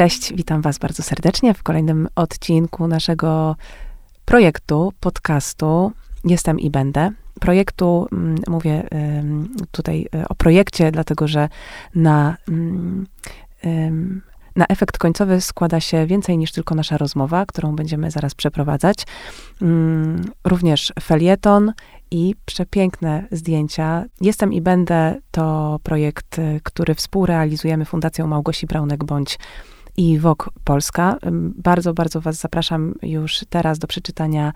Cześć, witam Was bardzo serdecznie w kolejnym odcinku naszego projektu, podcastu Jestem i Będę. Projektu, mm, mówię tutaj e, o projekcie, dlatego że na, mm, na efekt końcowy składa się więcej niż tylko nasza rozmowa, którą będziemy zaraz przeprowadzać. Mm, również felieton i przepiękne zdjęcia. Jestem i będę to projekt, e, który współrealizujemy Fundacją Małgosi Braunek bądź i WOK Polska. Bardzo, bardzo Was zapraszam już teraz do przeczytania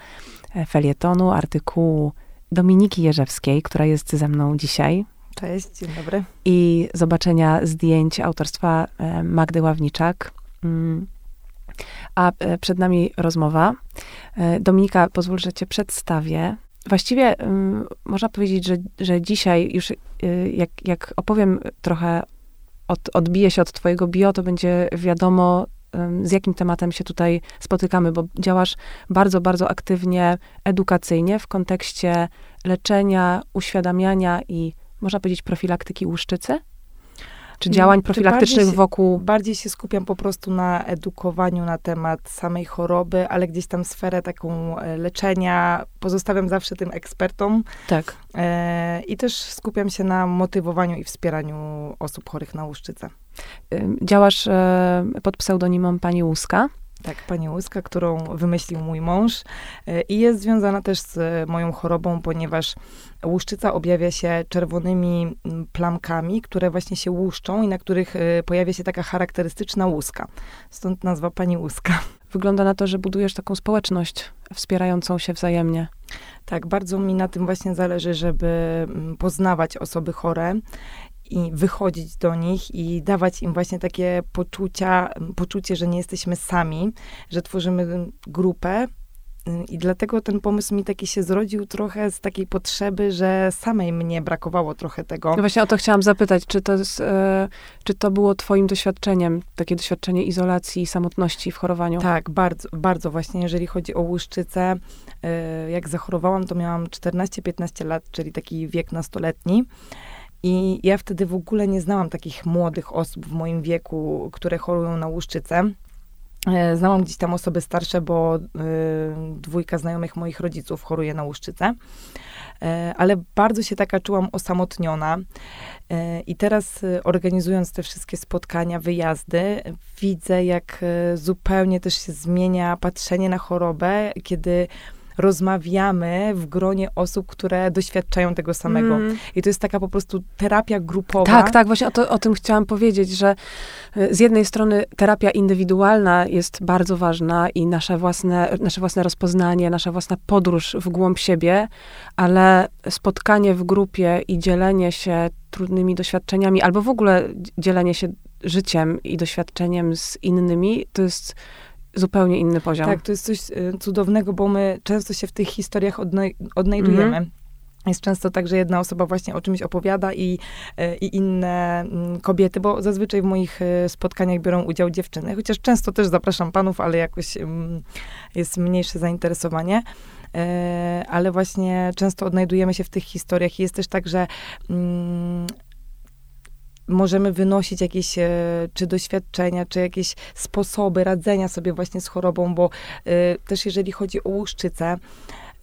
e, felietonu, artykułu Dominiki Jerzewskiej, która jest ze mną dzisiaj. Cześć, dzień dobry. I zobaczenia zdjęć autorstwa e, Magdy Ławniczak. Mm. A e, przed nami rozmowa. Dominika, pozwól, że Cię przedstawię. Właściwie można powiedzieć, że, że dzisiaj już jak, jak opowiem trochę od, odbije się od twojego bio, to będzie wiadomo, z jakim tematem się tutaj spotykamy, bo działasz bardzo, bardzo aktywnie edukacyjnie w kontekście leczenia, uświadamiania i można powiedzieć profilaktyki łuszczycy? Czy działań profilaktycznych bardziej wokół. bardziej się skupiam po prostu na edukowaniu na temat samej choroby, ale gdzieś tam sferę taką e, leczenia pozostawiam zawsze tym ekspertom. Tak. E, I też skupiam się na motywowaniu i wspieraniu osób chorych na łuszczycę. Działasz e, pod pseudonimem pani Łuska. Tak, pani łyska, którą wymyślił mój mąż e, i jest związana też z moją chorobą, ponieważ łuszczyca objawia się czerwonymi plamkami, które właśnie się łuszczą i na których e, pojawia się taka charakterystyczna łuska. Stąd nazwa pani łuska. Wygląda na to, że budujesz taką społeczność wspierającą się wzajemnie. Tak, bardzo mi na tym właśnie zależy, żeby poznawać osoby chore i wychodzić do nich i dawać im właśnie takie poczucia, poczucie, że nie jesteśmy sami, że tworzymy grupę. I dlatego ten pomysł mi taki się zrodził trochę z takiej potrzeby, że samej mnie brakowało trochę tego. No właśnie o to chciałam zapytać, czy to, jest, e, czy to było twoim doświadczeniem, takie doświadczenie izolacji i samotności w chorowaniu? Tak, bardzo, bardzo właśnie, jeżeli chodzi o łuszczycę. E, jak zachorowałam, to miałam 14-15 lat, czyli taki wiek nastoletni. I ja wtedy w ogóle nie znałam takich młodych osób w moim wieku, które chorują na łuszczycę. E, znałam gdzieś tam osoby starsze, bo y, dwójka znajomych moich rodziców choruje na łuszczycę. Y, ale bardzo się taka czułam osamotniona. I teraz organizując te wszystkie spotkania, wyjazdy, widzę, jak zupełnie też się zmienia patrzenie na chorobę, kiedy rozmawiamy w gronie osób, które doświadczają tego samego. Mm. I to jest taka po prostu terapia grupowa. Tak, tak, właśnie o, to, o tym chciałam powiedzieć, że y, z jednej strony terapia indywidualna jest bardzo ważna i nasze własne, nasze własne rozpoznanie, nasza własna podróż w głąb siebie, ale spotkanie w grupie i dzielenie się trudnymi doświadczeniami, albo w ogóle dzielenie się życiem i doświadczeniem z innymi, to jest zupełnie inny poziom. Tak, to jest coś y, cudownego, bo my często się w tych historiach odnajdujemy. Mhm. Jest często tak, że jedna osoba właśnie o czymś opowiada i, y, i inne mm, kobiety, bo zazwyczaj w moich y, spotkaniach biorą udział dziewczyny, chociaż często też zapraszam panów, ale jakoś mm, jest mniejsze zainteresowanie ale właśnie często odnajdujemy się w tych historiach i jest też tak, że mm, możemy wynosić jakieś e, czy doświadczenia, czy jakieś sposoby radzenia sobie właśnie z chorobą, bo e, też jeżeli chodzi o łuszczycę,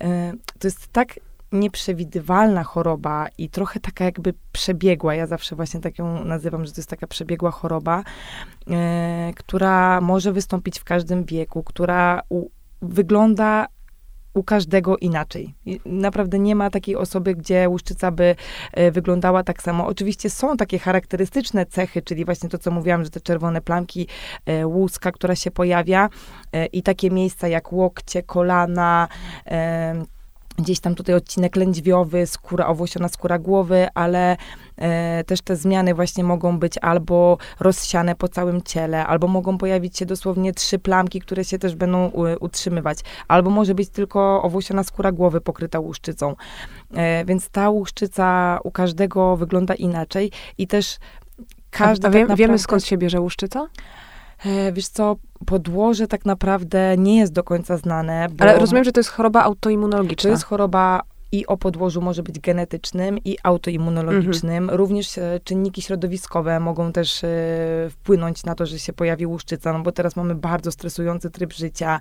e, to jest tak nieprzewidywalna choroba i trochę taka jakby przebiegła. Ja zawsze właśnie tak ją nazywam, że to jest taka przebiegła choroba, która może wystąpić w każdym wieku, która wygląda u każdego inaczej. Naprawdę nie ma takiej osoby, gdzie łuszczyca by e, wyglądała tak samo. Oczywiście są takie charakterystyczne cechy, czyli właśnie to, co mówiłam, że te czerwone plamki, e, łuska, która się pojawia e, i takie miejsca jak łokcie, kolana, gdzieś tam tutaj odcinek lędźwiowy, skóra, owłosiona skóra głowy, ale e, też te zmiany właśnie mogą być albo rozsiane po całym ciele, albo mogą pojawić się dosłownie trzy plamki, które się też będą u, utrzymywać, albo może być tylko owłosiona skóra głowy pokryta łuszczycą. E, więc ta łuszczyca u każdego wygląda inaczej i też każda. A, a wie, tak naprawdę... wiemy skąd się bierze łuszczyca? E, wiesz co, podłoże tak naprawdę nie jest do końca znane. Ale rozumiem, że to jest choroba autoimmunologiczna. To jest choroba i o podłożu może być genetycznym i autoimmunologicznym. Mhm. Również e, czynniki środowiskowe mogą też e, wpłynąć na to, że się pojawi łuszczyca, no bo teraz mamy bardzo stresujący tryb życia.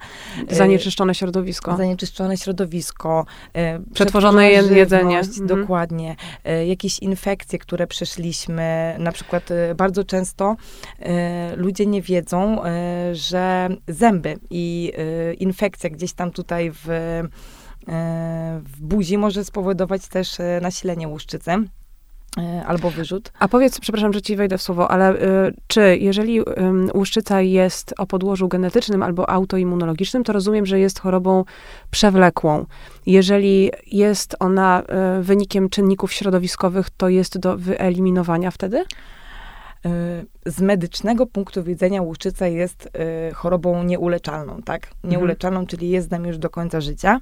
E, zanieczyszczone środowisko. Zanieczyszczone środowisko. Przetworzone jedzenie. Mhm. Dokładnie. Jakieś infekcje, które przeszliśmy. Na przykład bardzo często ludzie nie wiedzą, że zęby i infekcja gdzieś tam tutaj w w buzi może spowodować też e, nasilenie łuszczycy e, albo wyrzut. A powiedz, przepraszam, że ci wejdę w słowo, ale y, czy jeżeli y, łuszczyca jest o podłożu genetycznym albo autoimmunologicznym, to rozumiem, że jest chorobą przewlekłą. Jeżeli jest ona y, wynikiem czynników środowiskowych, to jest do wyeliminowania wtedy? Z medycznego punktu widzenia łuszczyca jest chorobą nieuleczalną, tak? Mhm. Nieuleczalną, mhm. czyli jest z nami już do końca życia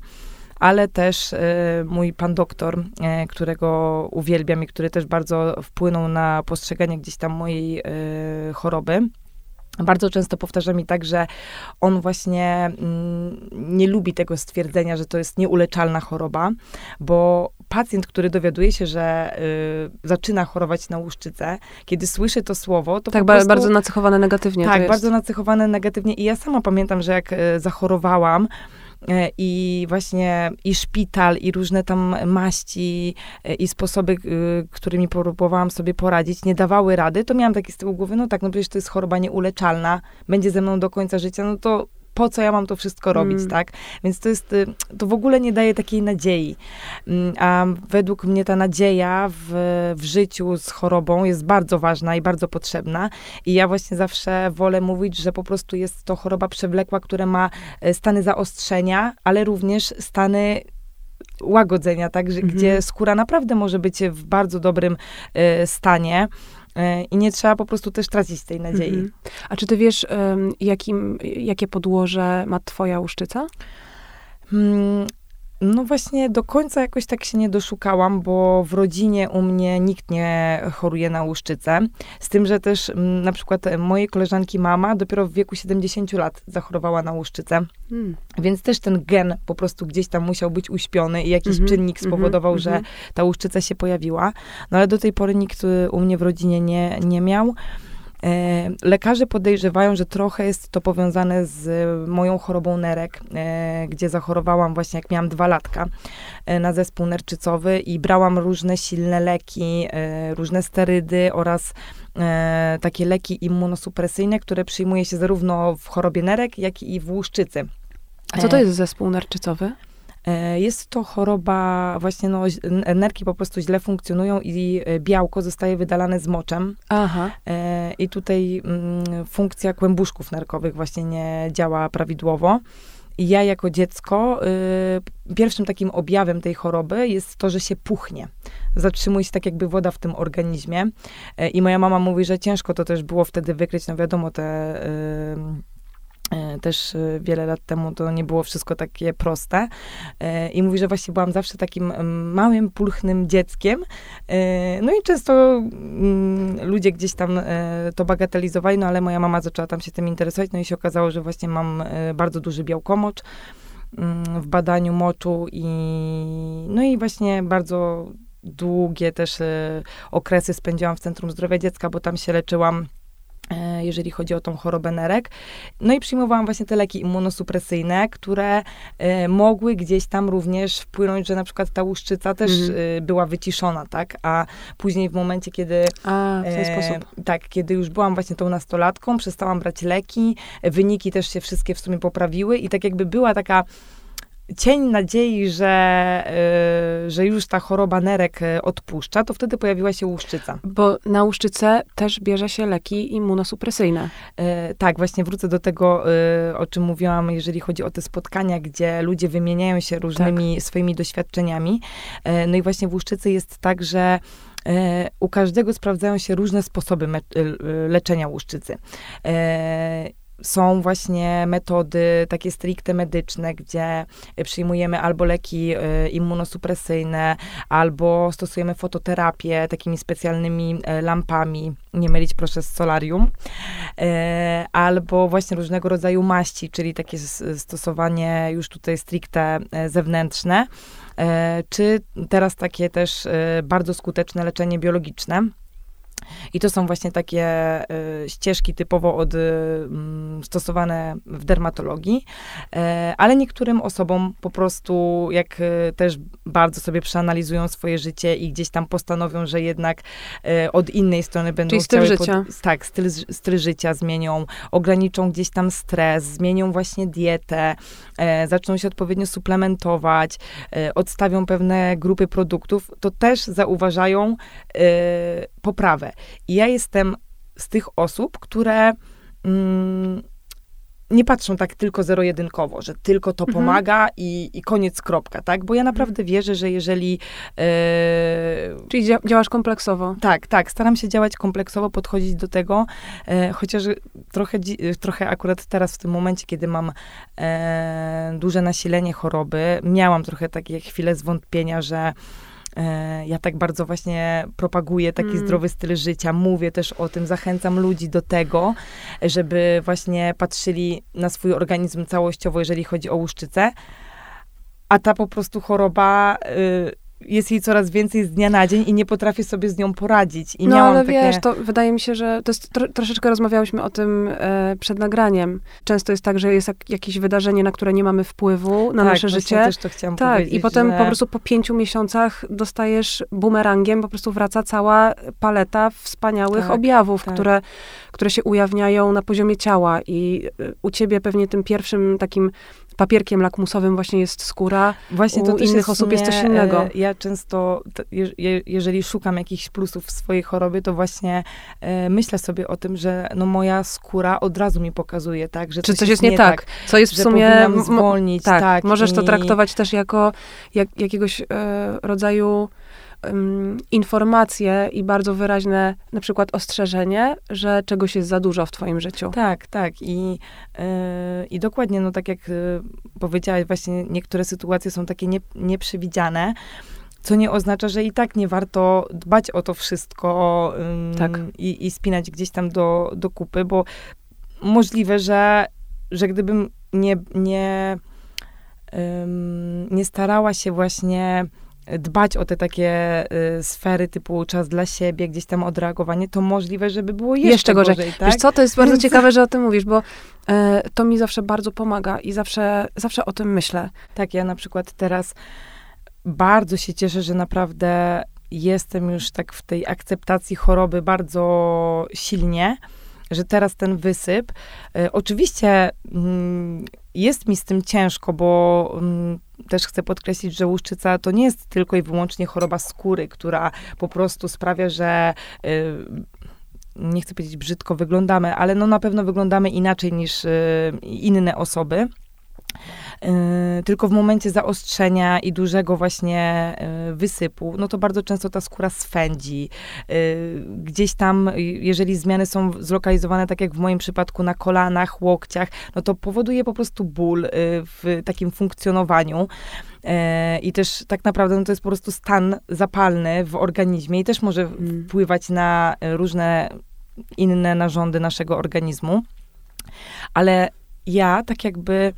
ale też e, mój pan doktor, e, którego uwielbiam i który też bardzo wpłynął na postrzeganie gdzieś tam mojej e, choroby. Bardzo często powtarza mi tak, że on właśnie mm, nie lubi tego stwierdzenia, że to jest nieuleczalna choroba, bo pacjent, który dowiaduje się, że y, zaczyna chorować na łuszczycę, kiedy słyszy to słowo, to tak, prostu, bardzo nacechowane negatywnie. Tak, bardzo nacechowane negatywnie. I ja sama pamiętam, że jak y, zachorowałam, i właśnie i szpital, i różne tam maści, e, i sposoby, którymi próbowałam sobie poradzić, nie dawały rady, to miałam taki z tyłu głowy, no tak, no przecież to jest choroba nieuleczalna, będzie ze mną do końca życia, no to po co ja mam to wszystko robić, mm. tak? Więc to jest, y, to w ogóle nie daje takiej nadziei. Mm, a według mnie ta nadzieja w, w życiu z chorobą jest bardzo ważna i bardzo potrzebna. I ja właśnie zawsze wolę mówić, że po prostu jest to choroba przewlekła, która ma e, stany zaostrzenia, ale również stany łagodzenia, tak, że, -hmm. gdzie skóra naprawdę może być w bardzo dobrym y, stanie. E, I nie trzeba po prostu też tracić tej nadziei. Mhm. A czy ty wiesz, jakim, jakie podłoże ma twoja łuszczyca? No właśnie do końca jakoś tak się nie doszukałam, bo w rodzinie u mnie nikt nie choruje na łuszczycę. Z tym, że też mm, na przykład mojej koleżanki mama dopiero w wieku 70 lat zachorowała na łuszczycę. Hmm. Więc też ten gen po prostu gdzieś tam musiał być uśpiony i jakiś mm -hmm, czynnik spowodował, mm -hmm, że mhm. ta łuszczyca się pojawiła. No ale do tej pory nikt y, u mnie w rodzinie nie, nie miał. E, lekarze podejrzewają, że trochę jest to powiązane z moją chorobą nerek, e, gdzie zachorowałam właśnie jak miałam dwa latka e, na zespół nerczycowy i brałam różne silne leki, różne sterydy oraz takie leki immunosupresyjne, które przyjmuje się zarówno w chorobie nerek, jak i w łuszczycy. A co to jest zespół nerczycowy? E, jest to choroba, właśnie no, nerki po prostu źle funkcjonują i e, białko zostaje wydalane z moczem. Aha. E, I tutaj mm, funkcja kłębuszków nerkowych właśnie nie działa prawidłowo. I ja jako dziecko, y, pierwszym takim objawem tej choroby jest to, że się puchnie. Zatrzymuje się tak jakby woda w tym organizmie. Y, I moja mama mówi, że ciężko to też było wtedy wykryć. No wiadomo, te y, też e, wiele lat temu to nie było wszystko takie proste. E, I mówi, że właśnie byłam zawsze takim małym, pulchnym dzieckiem. No i często mm, ludzie gdzieś tam to bagatelizowali, no ale moja mama zaczęła tam się tym interesować, no i się okazało, że właśnie mam bardzo duży białkomocz mm, w badaniu moczu i no i właśnie bardzo długie też okresy spędziłam w Centrum Zdrowia Dziecka, bo tam się leczyłam E, jeżeli chodzi o tą chorobę nerek. No i przyjmowałam właśnie te leki immunosupresyjne, które e, mogły gdzieś tam również wpłynąć, że na przykład ta łuszczyca też mhm. e, była wyciszona, tak? A później w momencie, kiedy... A, w ten sposób. Tak, kiedy już byłam właśnie tą nastolatką, przestałam brać leki, wyniki też się wszystkie w sumie poprawiły i tak jakby była taka cień nadziei, że, yy, że już ta choroba nerek y, odpuszcza, to wtedy pojawiła się łuszczyca. Bo na łuszczycę też bierze się leki immunosupresyjne. Yy, tak, właśnie wrócę do tego, o czym mówiłam, jeżeli chodzi o te spotkania, gdzie ludzie wymieniają się różnymi tak. swoimi doświadczeniami. Y, no i właśnie w łuszczycy jest tak, że y, u każdego sprawdzają się różne sposoby leczenia łuszczycy. Są właśnie metody takie stricte medyczne, gdzie przyjmujemy albo leki y, immunosupresyjne, albo stosujemy fototerapię takimi specjalnymi y, lampami, nie mylić proszę z solarium, albo właśnie różnego rodzaju maści, czyli takie stosowanie już tutaj stricte zewnętrzne, czy teraz takie też bardzo skuteczne leczenie biologiczne. I to są właśnie takie y, ścieżki typowo od, y, stosowane w dermatologii, y, ale niektórym osobom po prostu, jak też bardzo sobie przeanalizują swoje życie i gdzieś tam postanowią, że jednak od innej strony będą Czyli styl życia. Pod, tak, styl, styl życia zmienią, ograniczą gdzieś tam stres, zmienią właśnie dietę, zaczną się odpowiednio suplementować, odstawią pewne grupy produktów, to też zauważają poprawę. I ja jestem z tych osób, które mm, nie patrzą tak tylko zero-jedynkowo, że tylko to mhm. pomaga i, i koniec, kropka, tak? Bo ja mhm. naprawdę wierzę, że jeżeli... Yy, Czyli dzia działasz kompleksowo. Tak, tak. Staram się działać kompleksowo, podchodzić do tego, yy, chociaż trochę, trochę akurat teraz, w tym momencie, kiedy mam yy, duże nasilenie choroby, miałam trochę takie chwile zwątpienia, że E, ja tak bardzo właśnie propaguję taki mm. zdrowy styl życia, mówię też o tym, zachęcam ludzi do tego, żeby właśnie patrzyli na swój organizm całościowo, jeżeli chodzi o łuszczycę. A ta po prostu choroba y, jest jej coraz więcej z dnia na dzień i nie potrafię sobie z nią poradzić. I no ale takie... wiesz, to wydaje mi się, że to jest, tro, troszeczkę rozmawiałyśmy o tym e, przed nagraniem. Często jest tak, że jest jak, jakieś wydarzenie, na które nie mamy wpływu na tak, nasze życie. też to chciałam tak, powiedzieć. i potem że... po prostu po pięciu miesiącach dostajesz bumerangiem, po prostu wraca cała paleta wspaniałych tak, objawów, tak. Które, które się ujawniają na poziomie ciała i e, u ciebie pewnie tym pierwszym takim papierkiem lakmusowym właśnie jest skóra, właśnie to u innych jest osób jest coś innego. E, ja często, je, jeżeli szukam jakichś plusów w swojej chorobie, to właśnie e, myślę sobie o tym, że no moja skóra od razu mi pokazuje, tak, że Czy coś, coś jest nie tak, tak, co jest w sumie... zwolnić, tak, tak. Możesz i... to traktować też jako jak, jakiegoś e, rodzaju informacje i bardzo wyraźne na przykład ostrzeżenie, że czegoś jest za dużo w twoim życiu. Tak, tak. I, yy, i dokładnie, no tak jak yy, powiedziałaś, właśnie niektóre sytuacje są takie nie, nieprzewidziane, co nie oznacza, że i tak nie warto dbać o to wszystko yy, tak. i, i spinać gdzieś tam do, do kupy, bo możliwe, że, że gdybym nie, nie, nie starała się właśnie dbać o te takie y, sfery typu czas dla siebie, gdzieś tam odreagowanie, to możliwe, żeby było jeszcze, jeszcze gorzej. gorzej tak? Wiesz co, to jest bardzo Więc... ciekawe, że o tym mówisz, bo e, to mi zawsze bardzo pomaga i zawsze, zawsze o tym myślę. Tak, ja na przykład teraz bardzo się cieszę, że naprawdę jestem już tak w tej akceptacji choroby bardzo silnie, że teraz ten wysyp, y, oczywiście mm, jest mi z tym ciężko, bo mm, też chcę podkreślić, że łuszczyca to nie jest tylko i wyłącznie choroba skóry, która po prostu sprawia, że y, nie chcę powiedzieć brzydko wyglądamy, ale no na pewno wyglądamy inaczej niż y, inne osoby. Y, tylko w momencie zaostrzenia i dużego właśnie y, wysypu, no to bardzo często ta skóra swędzi. Y, gdzieś tam, jeżeli zmiany są zlokalizowane, tak jak w moim przypadku, na kolanach, łokciach, no to powoduje po prostu ból w takim funkcjonowaniu. I też tak naprawdę no to jest po prostu stan zapalny w organizmie i też może mm. wpływać na różne inne narządy naszego organizmu. Ale ja tak jakby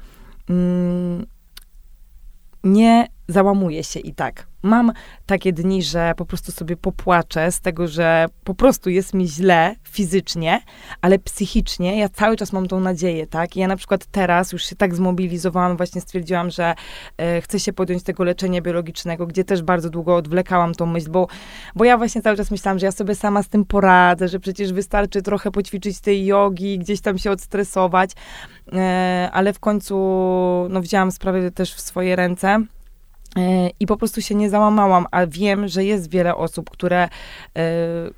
nie załamuje się i tak. Mam takie dni, że po prostu sobie popłaczę z tego, że po prostu jest mi źle fizycznie, ale psychicznie ja cały czas mam tą nadzieję, tak? Ja na przykład teraz już się tak zmobilizowałam, właśnie stwierdziłam, że e, chcę się podjąć tego leczenia biologicznego, gdzie też bardzo długo odwlekałam tą myśl, bo, bo ja właśnie cały czas myślałam, że ja sobie sama z tym poradzę, że przecież wystarczy trochę poćwiczyć tej jogi, gdzieś tam się odstresować, e, ale w końcu no, wzięłam sprawę też w swoje ręce I po prostu się nie załamałam, a wiem, że jest wiele osób, które, e,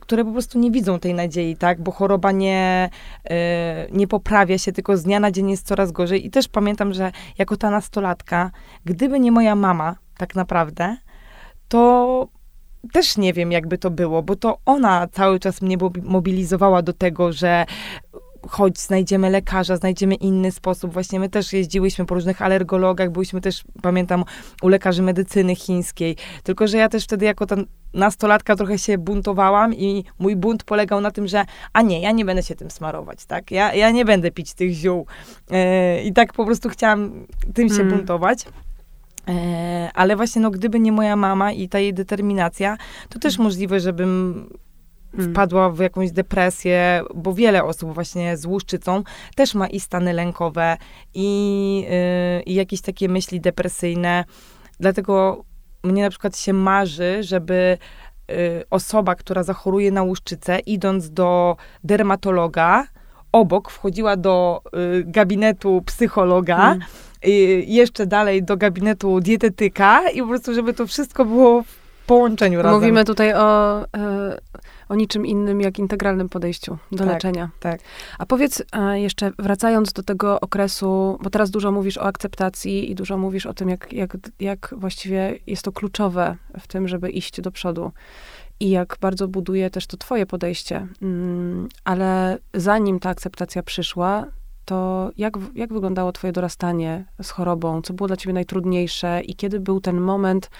które po prostu nie widzą tej nadziei, tak? Bo choroba nie, e, nie poprawia się, tylko z dnia na dzień jest coraz gorzej. I też pamiętam, że jako ta nastolatka, gdyby nie moja mama, tak naprawdę, to też nie wiem, jakby to było, bo to ona cały czas mnie mobilizowała do tego, że chodź, znajdziemy lekarza, znajdziemy inny sposób. Właśnie my też jeździłyśmy po różnych alergologach, byliśmy też, pamiętam, u lekarzy medycyny chińskiej. Tylko, że ja też wtedy jako ta nastolatka trochę się buntowałam i mój bunt polegał na tym, że a nie, ja nie będę się tym smarować, tak? Ja, ja nie będę pić tych ziół. E, I tak po prostu chciałam tym się mm. buntować. E, ale właśnie, no, gdyby nie moja mama i ta jej determinacja, to też mm. możliwe, żebym. Wpadła w jakąś depresję, bo wiele osób właśnie z łuszczycą też ma i stany lękowe, i, yy, i jakieś takie myśli depresyjne. Dlatego mnie na przykład się marzy, żeby y, osoba, która zachoruje na łuszczycę, idąc do dermatologa, obok wchodziła do y, gabinetu psychologa, mm. y, jeszcze dalej do gabinetu dietetyka i po prostu, żeby to wszystko było w połączeniu razem. Mówimy tutaj o, y, o niczym innym jak integralnym podejściu do tak, leczenia. Tak. A powiedz e, jeszcze, wracając do tego okresu, bo teraz dużo mówisz o akceptacji i dużo mówisz o tym, jak, jak, jak właściwie jest to kluczowe w tym, żeby iść do przodu i jak bardzo buduje też to twoje podejście. Mm, ale zanim ta akceptacja przyszła, to jak, jak wyglądało twoje dorastanie z chorobą? Co było dla ciebie najtrudniejsze i kiedy był ten moment,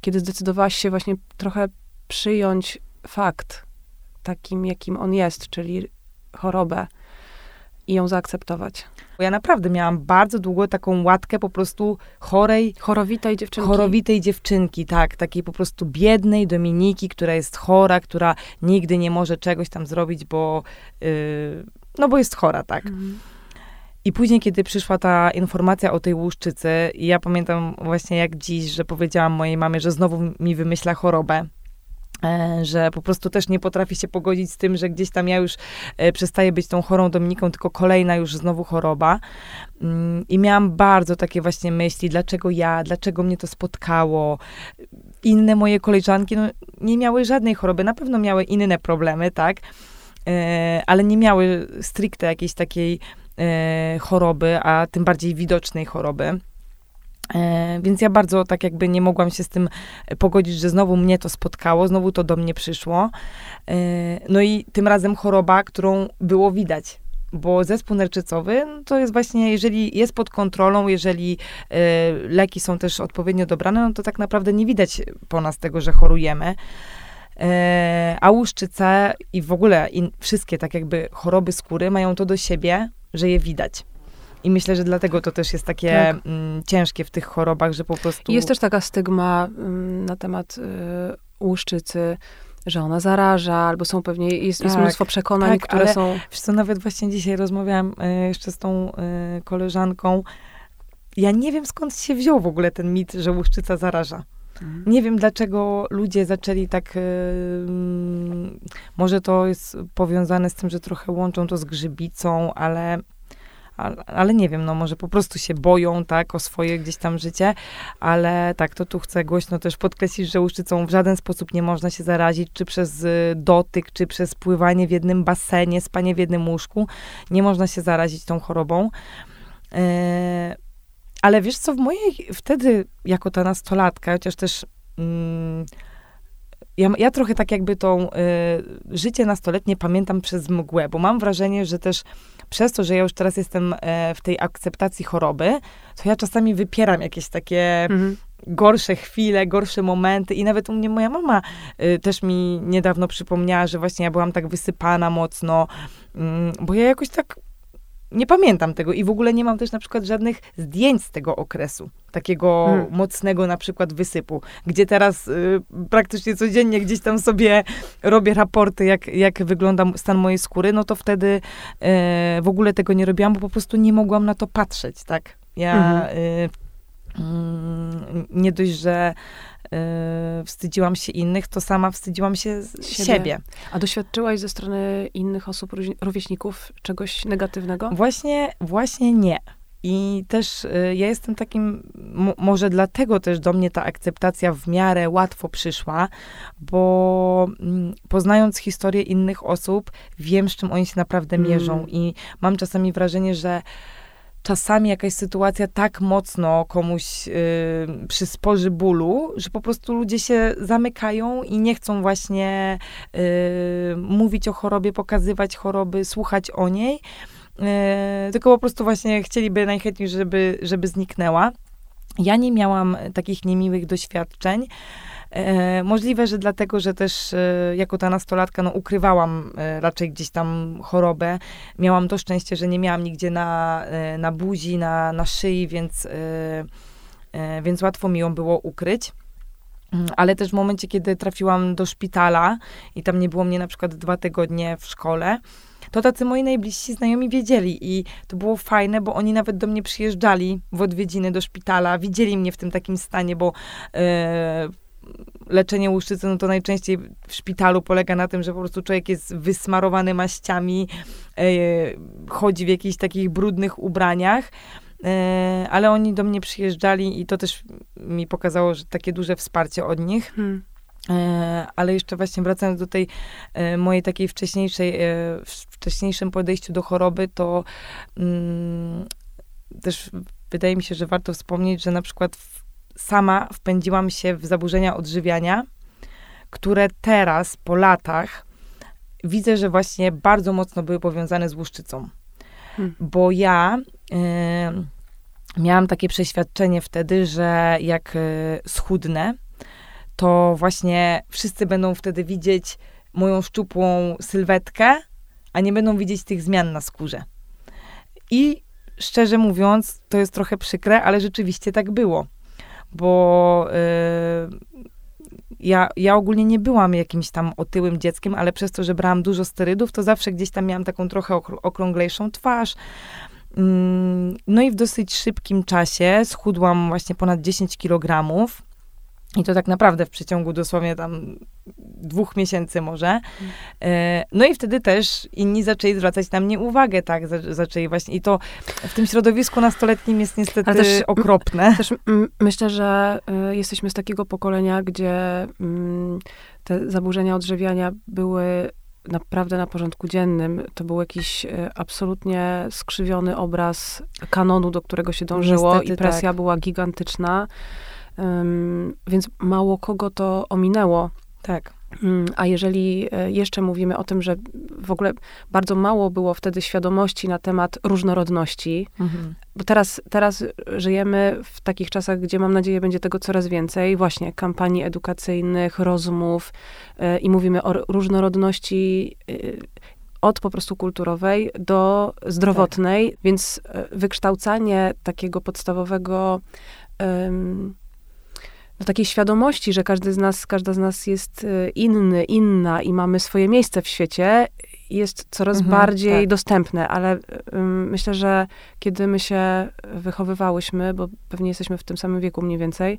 kiedy zdecydowałaś się właśnie trochę przyjąć fakt takim, jakim on jest, czyli chorobę i ją zaakceptować. Ja naprawdę miałam bardzo długo taką łatkę po prostu chorej. Chorowitej dziewczynki. Chorowitej dziewczynki, tak. Takiej po prostu biednej Dominiki, która jest chora, która nigdy nie może czegoś tam zrobić, bo, yy, no bo jest chora, tak. Mhm. I później, kiedy przyszła ta informacja o tej łuszczycy, ja pamiętam właśnie jak dziś, że powiedziałam mojej mamie, że znowu mi wymyśla chorobę, E, że po prostu też nie potrafi się pogodzić z tym, że gdzieś tam ja już e, przestaję być tą chorą Dominiką, tylko kolejna już znowu choroba. Mm, I miałam bardzo takie właśnie myśli, dlaczego ja, dlaczego mnie to spotkało. Inne moje koleżanki no, nie miały żadnej choroby, na pewno miały inne problemy, tak, e, ale nie miały stricte jakiejś takiej choroby, a tym bardziej widocznej choroby. E, więc ja bardzo tak jakby nie mogłam się z tym pogodzić, że znowu mnie to spotkało, znowu to do mnie przyszło. E, no i tym razem choroba, którą było widać. Bo zespół nerczycowy no to jest właśnie, jeżeli jest pod kontrolą, jeżeli e, leki są też odpowiednio dobrane, no to tak naprawdę nie widać po nas tego, że chorujemy. a łuszczyce i w ogóle in, wszystkie tak jakby choroby skóry mają to do siebie, że je widać. I myślę, że dlatego to też jest takie tak. mm, ciężkie w tych chorobach, że po prostu... Jest też taka stygma mm, na temat y, łuszczycy, że ona zaraża, albo są pewnie, jest, tak, jest mnóstwo przekonań, tak, które ale, są... Wiesz co, nawet właśnie dzisiaj rozmawiałam y, jeszcze z tą y, koleżanką. Ja nie wiem, skąd się wziął w ogóle ten mit, że łuszczyca zaraża. Mhm. Nie wiem, dlaczego ludzie zaczęli tak. Yy, może to jest powiązane z tym, że trochę łączą to z grzybicą, ale ale, ale, nie wiem, no może po prostu się boją, tak, o swoje gdzieś tam życie, ale tak, to tu chcę głośno też podkreślić, że łuszczycą w żaden sposób nie można się zarazić, czy przez y, dotyk, czy przez pływanie w jednym basenie, spanie w jednym łóżku, nie można się zarazić tą chorobą. Yy, ale wiesz co, w mojej, wtedy, jako ta nastolatka, chociaż też... Yy, ja, ja trochę tak jakby tą y, życie nastoletnie pamiętam przez mgłę, bo mam wrażenie, że też przez to, że ja już teraz jestem e, w tej akceptacji choroby, to ja czasami wypieram jakieś takie mhm. gorsze chwile, gorsze momenty i nawet u mnie moja mama y, też mi niedawno przypomniała, że właśnie ja byłam tak wysypana mocno, mm, bo ja jakoś tak nie pamiętam tego i w ogóle nie mam też na przykład żadnych zdjęć z tego okresu, takiego hmm. mocnego na przykład wysypu, gdzie teraz y, praktycznie codziennie gdzieś tam sobie robię raporty, jak, jak wygląda stan mojej skóry, no to wtedy y, w ogóle tego nie robiłam, bo po prostu nie mogłam na to patrzeć, tak? Ja mhm. y, mm, nie dość, że wstydziłam się innych, to sama wstydziłam się siebie. siebie. A doświadczyłaś ze strony innych osób, rówieśników czegoś negatywnego? Właśnie, właśnie nie. I też y, ja jestem takim, może dlatego też do mnie ta akceptacja w miarę łatwo przyszła, bo mm, poznając historię innych osób, wiem, z czym oni się naprawdę mm. mierzą. I mam czasami wrażenie, że czasami jakaś sytuacja tak mocno komuś y, przysporzy bólu, że po prostu ludzie się zamykają i nie chcą właśnie y, mówić o chorobie, pokazywać choroby, słuchać o niej, y, tylko po prostu właśnie chcieliby najchętniej, żeby, żeby zniknęła. Ja nie miałam takich niemiłych doświadczeń. E, możliwe, że dlatego, że też e, jako ta nastolatka no, ukrywałam e, raczej gdzieś tam chorobę. Miałam to szczęście, że nie miałam nigdzie na, e, na buzi, na, na szyi, więc, e, e, więc łatwo mi ją było ukryć. Mm, Ale też w momencie, kiedy trafiłam do szpitala i tam nie było mnie na przykład dwa tygodnie w szkole, to tacy moi najbliżsi znajomi wiedzieli i to było fajne, bo oni nawet do mnie przyjeżdżali w odwiedziny do szpitala, widzieli mnie w tym takim stanie, bo leczenie łuszczycy, no to najczęściej w szpitalu polega na tym, że po prostu człowiek jest wysmarowany maściami, e, chodzi w jakichś takich brudnych ubraniach, e, ale oni do mnie przyjeżdżali i to też mi pokazało, że takie duże wsparcie od nich. Hmm. E, ale jeszcze właśnie wracając do tej mojej takiej wcześniejszej, wcześniejszym podejściu do choroby, to mm, też wydaje mi się, że warto wspomnieć, że na przykład w, sama wpędziłam się w zaburzenia odżywiania, które teraz, po latach, widzę, że właśnie bardzo mocno były powiązane z łuszczycą. Hmm. Bo ja e, miałam takie przeświadczenie wtedy, że jak e, schudnę, to właśnie wszyscy będą wtedy widzieć moją szczupłą sylwetkę, a nie będą widzieć tych zmian na skórze. I szczerze mówiąc, to jest trochę przykre, ale rzeczywiście tak było. Bo yy, ja, ja ogólnie nie byłam jakimś tam otyłym dzieckiem, ale przez to, że brałam dużo sterydów, to zawsze gdzieś tam miałam taką trochę okrą- okrąglejszą twarz. Mm, No i w dosyć szybkim czasie schudłam właśnie ponad 10 kilogramów. I to tak naprawdę w przeciągu dosłownie tam dwóch miesięcy może. E, No i wtedy też inni zaczęli zwracać na mnie uwagę, tak, za- zaczęli właśnie. I to w tym środowisku nastoletnim jest niestety Ale też- okropne. Też mm, myślę, że y, jesteśmy z takiego pokolenia, gdzie mm, te zaburzenia odżywiania były naprawdę na porządku dziennym. To był jakiś y, absolutnie skrzywiony obraz kanonu, do którego się dążyło Niestety i presja tak. była gigantyczna. Ym, więc mało kogo to ominęło. Tak. Mm, A jeżeli e, jeszcze mówimy o tym, że w ogóle bardzo mało było wtedy świadomości na temat różnorodności, Mhm. bo teraz, teraz żyjemy w takich czasach, gdzie mam nadzieję będzie tego coraz więcej, właśnie kampanii edukacyjnych, rozmów e, i mówimy o różnorodności e, od po prostu kulturowej do zdrowotnej, więc e, wykształcanie takiego podstawowego em, no, takiej świadomości, że każdy z nas, każda z nas jest e, inny, inna i mamy swoje miejsce w świecie, jest coraz Mhm, bardziej tak. dostępne, ale ym, myślę, że kiedy my się wychowywałyśmy, bo pewnie jesteśmy w tym samym wieku mniej więcej,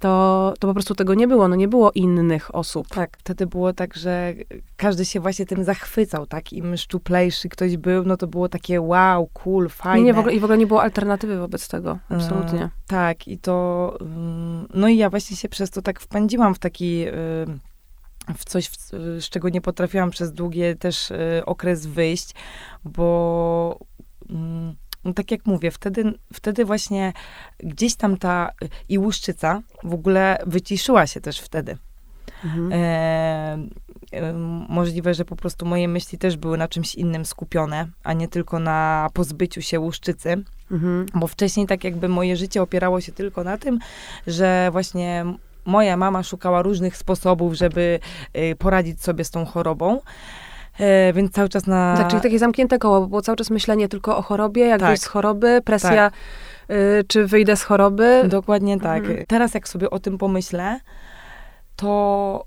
to, to po prostu tego nie było. No nie było innych osób. Tak, wtedy było tak, że każdy się właśnie tym zachwycał, tak? Im szczuplejszy ktoś był, no to było takie wow, cool, fajne. Nie, nie, w ogóle, I w ogóle nie było alternatywy wobec tego. E, Absolutnie. Tak, i to. ym, No i ja właśnie się przez to tak wpędziłam w taki. ym, w coś, z czego nie potrafiłam przez długie też y, okres wyjść, bo ym, no tak jak mówię, wtedy, wtedy właśnie gdzieś tam ta i łuszczyca w ogóle wyciszyła się też wtedy. Mhm. E, em, możliwe, że po prostu moje myśli też były na czymś innym skupione, a nie tylko na pozbyciu się łuszczycy. Mhm. Bo wcześniej tak jakby moje życie opierało się tylko na tym, że właśnie moja mama szukała różnych sposobów, żeby y, poradzić sobie z tą chorobą. E, więc cały czas na... Tak, czyli takie zamknięte koło, bo było cały czas myślenie tylko o chorobie, jak Tak. wyjść z choroby, presja, y, czy wyjdę z choroby. Dokładnie tak. Mhm. Teraz jak sobie o tym pomyślę, to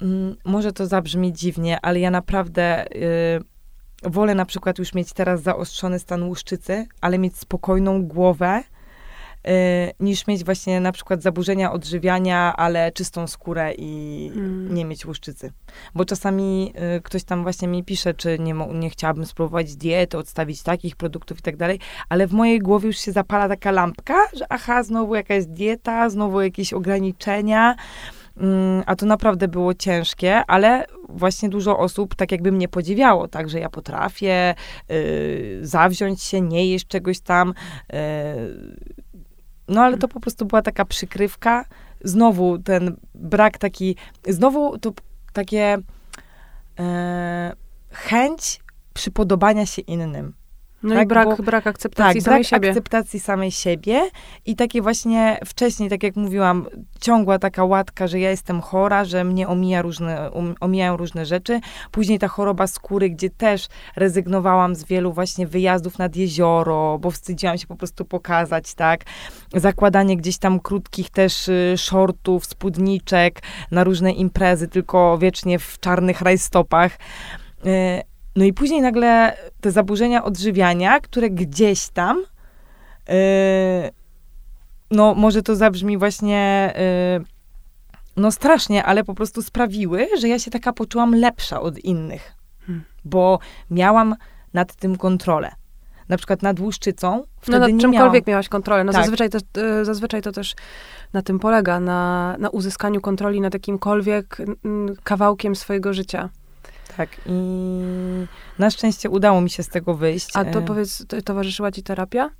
mm, może to zabrzmi dziwnie, ale ja naprawdę y, wolę na przykład już mieć teraz zaostrzony stan łuszczycy, ale mieć spokojną głowę, niż mieć właśnie na przykład zaburzenia odżywiania, ale czystą skórę i Mm. nie mieć łuszczycy. Bo czasami y, ktoś tam właśnie mi pisze, czy nie, nie chciałabym spróbować diety, odstawić takich produktów i tak dalej, ale w mojej głowie już się zapala taka lampka, że aha, znowu jakaś dieta, znowu jakieś ograniczenia. Mm, a to naprawdę było ciężkie, ale właśnie dużo osób tak jakby mnie podziwiało, tak, że ja potrafię y, zawziąć się, nie jeść czegoś tam. Y, no ale to po prostu była taka przykrywka. Znowu ten brak taki, znowu to takie y, chęć przypodobania się innym. No Tak, i brak, bo- brak akceptacji Tak, samej brak siebie. akceptacji samej siebie i takie właśnie wcześniej, tak jak mówiłam, ciągła taka łatka, że ja jestem chora, że mnie omija różne, um, omijają różne rzeczy. Później ta choroba skóry, gdzie też rezygnowałam z wielu właśnie wyjazdów nad jezioro, bo wstydziłam się po prostu pokazać, tak. Zakładanie gdzieś tam krótkich też y, shortów, spódniczek na różne imprezy, tylko wiecznie w czarnych rajstopach. Y, no i później nagle te zaburzenia odżywiania, które gdzieś tam, yy, no może to zabrzmi właśnie, yy, no strasznie, ale po prostu sprawiły, że ja się taka poczułam lepsza od innych, Hmm. bo miałam nad tym kontrolę. Na przykład nad łuszczycą. Wtedy No nad nie czymkolwiek miałam. miałaś kontrolę. No Tak. zazwyczaj, to, e, zazwyczaj to też na tym polega, na, na uzyskaniu kontroli nad jakimkolwiek kawałkiem swojego życia. Tak. I na szczęście udało mi się z tego wyjść. A to E, powiedz, to, towarzyszyła ci terapia?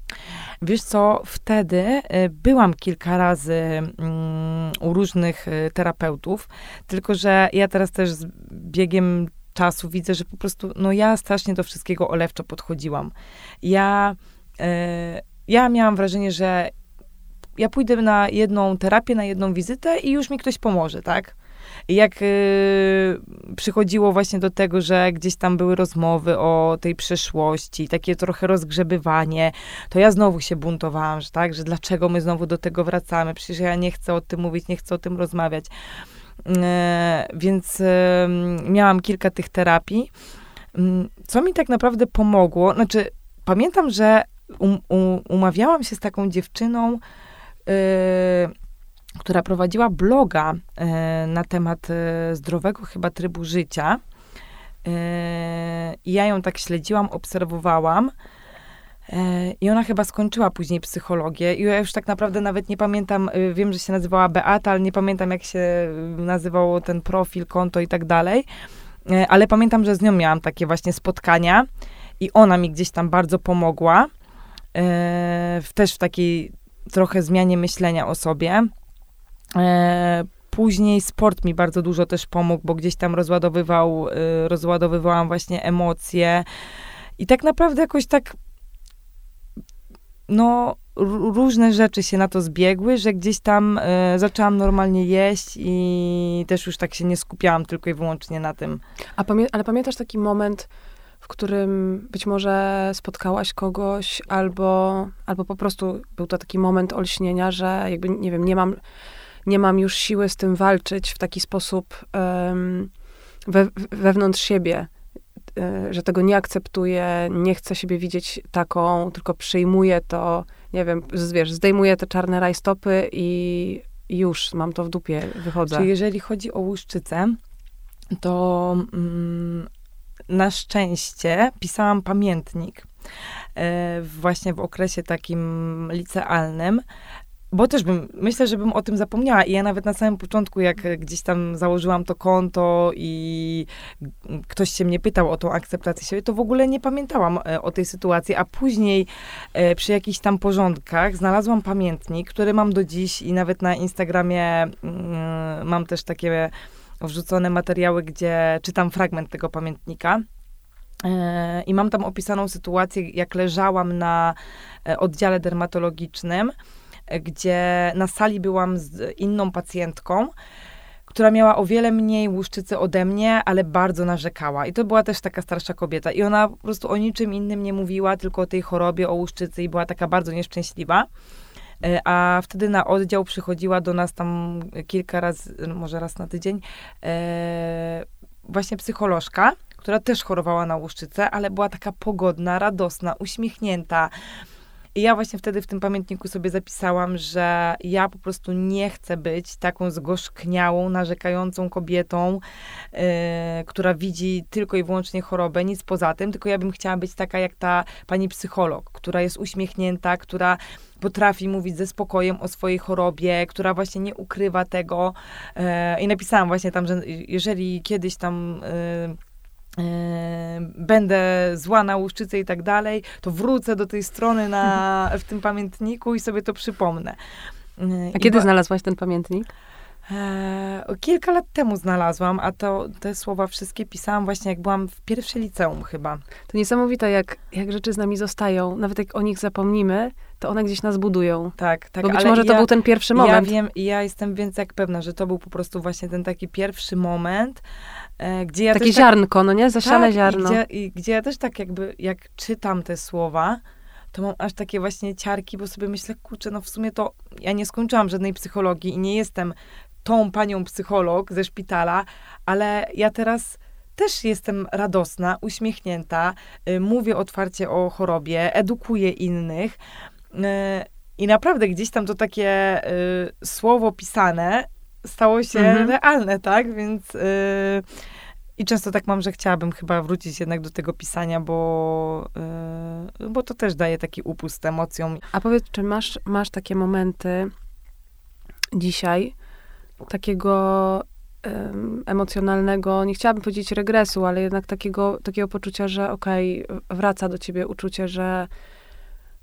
Wiesz co, wtedy y, byłam kilka razy mm, u różnych y, terapeutów, tylko że ja teraz też z biegiem czasu widzę, że po prostu, no ja strasznie do wszystkiego olewczo podchodziłam. Ja, ja miałam wrażenie, że ja pójdę na jedną terapię, na jedną wizytę i już mi ktoś pomoże, tak? Jak y, przychodziło właśnie do tego, że gdzieś tam były rozmowy o tej przeszłości, takie trochę rozgrzebywanie, to ja znowu się buntowałam, że tak, że dlaczego my znowu do tego wracamy, przecież ja nie chcę o tym mówić, nie chcę o tym rozmawiać. E, więc miałam kilka tych terapii. Mm, Co mi tak naprawdę pomogło, znaczy pamiętam, że um, um, umawiałam się z taką dziewczyną, e, która prowadziła bloga e, na temat e, zdrowego chyba trybu życia. E, I ja ją tak śledziłam, obserwowałam. I ona chyba skończyła później psychologię. I ja już tak naprawdę nawet nie pamiętam, wiem, że się nazywała Beata, ale nie pamiętam, jak się nazywało ten profil, konto i tak dalej. Ale pamiętam, że z nią miałam takie właśnie spotkania i ona mi gdzieś tam bardzo pomogła. Też w takiej trochę zmianie myślenia o sobie. E, Później sport mi bardzo dużo też pomógł, bo gdzieś tam rozładowywał, y, rozładowywałam właśnie emocje. I tak naprawdę jakoś tak, no, różne rzeczy się na to zbiegły, że gdzieś tam y, zaczęłam normalnie jeść i też już tak się nie skupiałam tylko i wyłącznie na tym. A pamię- ale pamiętasz taki moment, w którym być może spotkałaś kogoś, albo, albo po prostu był to taki moment olśnienia, że jakby, nie wiem, nie mam, nie mam już siły z tym walczyć w taki sposób em, we, wewnątrz siebie, e, że tego nie akceptuję, nie chcę siebie widzieć taką, tylko przyjmuję to, nie wiem, wiesz, zdejmuję te czarne rajstopy i już mam to w dupie, wychodzę. Czyli jeżeli chodzi o łuszczycę, to mm, na szczęście pisałam pamiętnik e, właśnie w okresie takim licealnym, bo też bym, myślę, że bym o tym zapomniała. I ja nawet na samym początku, jak gdzieś tam założyłam to konto i ktoś się mnie pytał o tą akceptację siebie, to w ogóle nie pamiętałam e, o tej sytuacji, a później e, przy jakichś tam porządkach znalazłam pamiętnik, który mam do dziś i nawet na Instagramie mm, mam też takie wrzucone materiały, gdzie czytam fragment tego pamiętnika. E, I mam tam opisaną sytuację, jak leżałam na oddziale dermatologicznym, gdzie na sali byłam z inną pacjentką, która miała o wiele mniej łuszczycy ode mnie, ale bardzo narzekała. I to była też taka starsza kobieta. I ona po prostu o niczym innym nie mówiła, tylko o tej chorobie, o łuszczycy i była taka bardzo nieszczęśliwa. E, A wtedy na oddział przychodziła do nas tam kilka razy, może raz na tydzień, e, właśnie psycholożka, która też chorowała na łuszczycę, ale była taka pogodna, radosna, uśmiechnięta. I ja właśnie wtedy w tym pamiętniku sobie zapisałam, że ja po prostu nie chcę być taką zgorzkniałą, narzekającą kobietą, yy, która widzi tylko i wyłącznie chorobę, nic poza tym, tylko ja bym chciała być taka jak ta pani psycholog, która jest uśmiechnięta, która potrafi mówić ze spokojem o swojej chorobie, która właśnie nie ukrywa tego. Yy, I napisałam właśnie tam, że jeżeli kiedyś tam... Yy, będę zła na łuszczycę i tak dalej, to wrócę do tej strony na, w tym pamiętniku i sobie to przypomnę. A I kiedy ba- znalazłaś ten pamiętnik? E, kilka lat temu znalazłam, a to te słowa wszystkie pisałam właśnie jak byłam w pierwszej liceum chyba. To niesamowite, jak, jak rzeczy z nami zostają. Nawet jak o nich zapomnimy, to one gdzieś nas budują. Tak, tak. Bo być może to był ten pierwszy moment. Ja wiem i ja jestem więc jak pewna, że to był po prostu właśnie ten taki pierwszy moment, e, gdzie ja Takie też tak- ziarnko, no nie? Zasiane tak, ziarno. I gdzie, I gdzie ja też tak jakby, jak czytam te słowa, to mam aż takie właśnie ciarki, bo sobie myślę, kurczę, no w sumie to ja nie skończyłam żadnej psychologii i nie jestem tą panią psycholog ze szpitala, ale ja teraz też jestem radosna, uśmiechnięta, y, mówię otwarcie o chorobie, edukuję innych. Y, I naprawdę gdzieś tam to takie y, słowo pisane stało się mhm. realne, tak? Więc i często tak mam, że chciałabym chyba wrócić jednak do tego pisania, bo, bo to też daje taki upust emocjom. A powiedz, czy masz, masz takie momenty dzisiaj, takiego um, emocjonalnego, nie chciałabym powiedzieć regresu, ale jednak takiego, takiego poczucia, że okej, okay, wraca do ciebie uczucie, że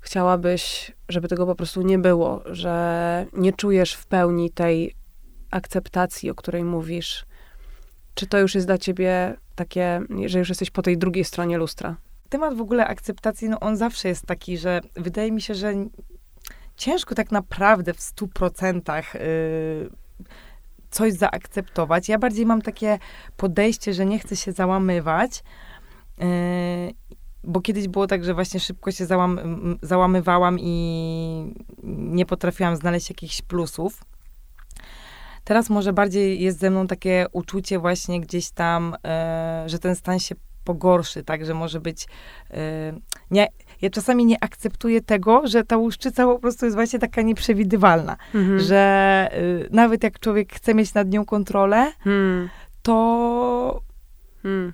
chciałabyś, żeby tego po prostu nie było, że nie czujesz w pełni tej akceptacji, o której mówisz. Czy to już jest dla ciebie takie, że już jesteś po tej drugiej stronie lustra? Temat w ogóle akceptacji, no on zawsze jest taki, że wydaje mi się, że ciężko tak naprawdę w stu procentach yy, coś zaakceptować. Ja bardziej mam takie podejście, że nie chcę się załamywać. Yy, bo kiedyś było tak, że właśnie szybko się załam, załamywałam i nie potrafiłam znaleźć jakichś plusów. Teraz może bardziej jest ze mną takie uczucie właśnie gdzieś tam, yy, że ten stan się pogorszy, tak, że może być yy, nie, ja czasami nie akceptuję tego, że ta łuszczyca po prostu jest właśnie taka nieprzewidywalna, mhm. że y, nawet jak człowiek chce mieć nad nią kontrolę, hmm. to hmm.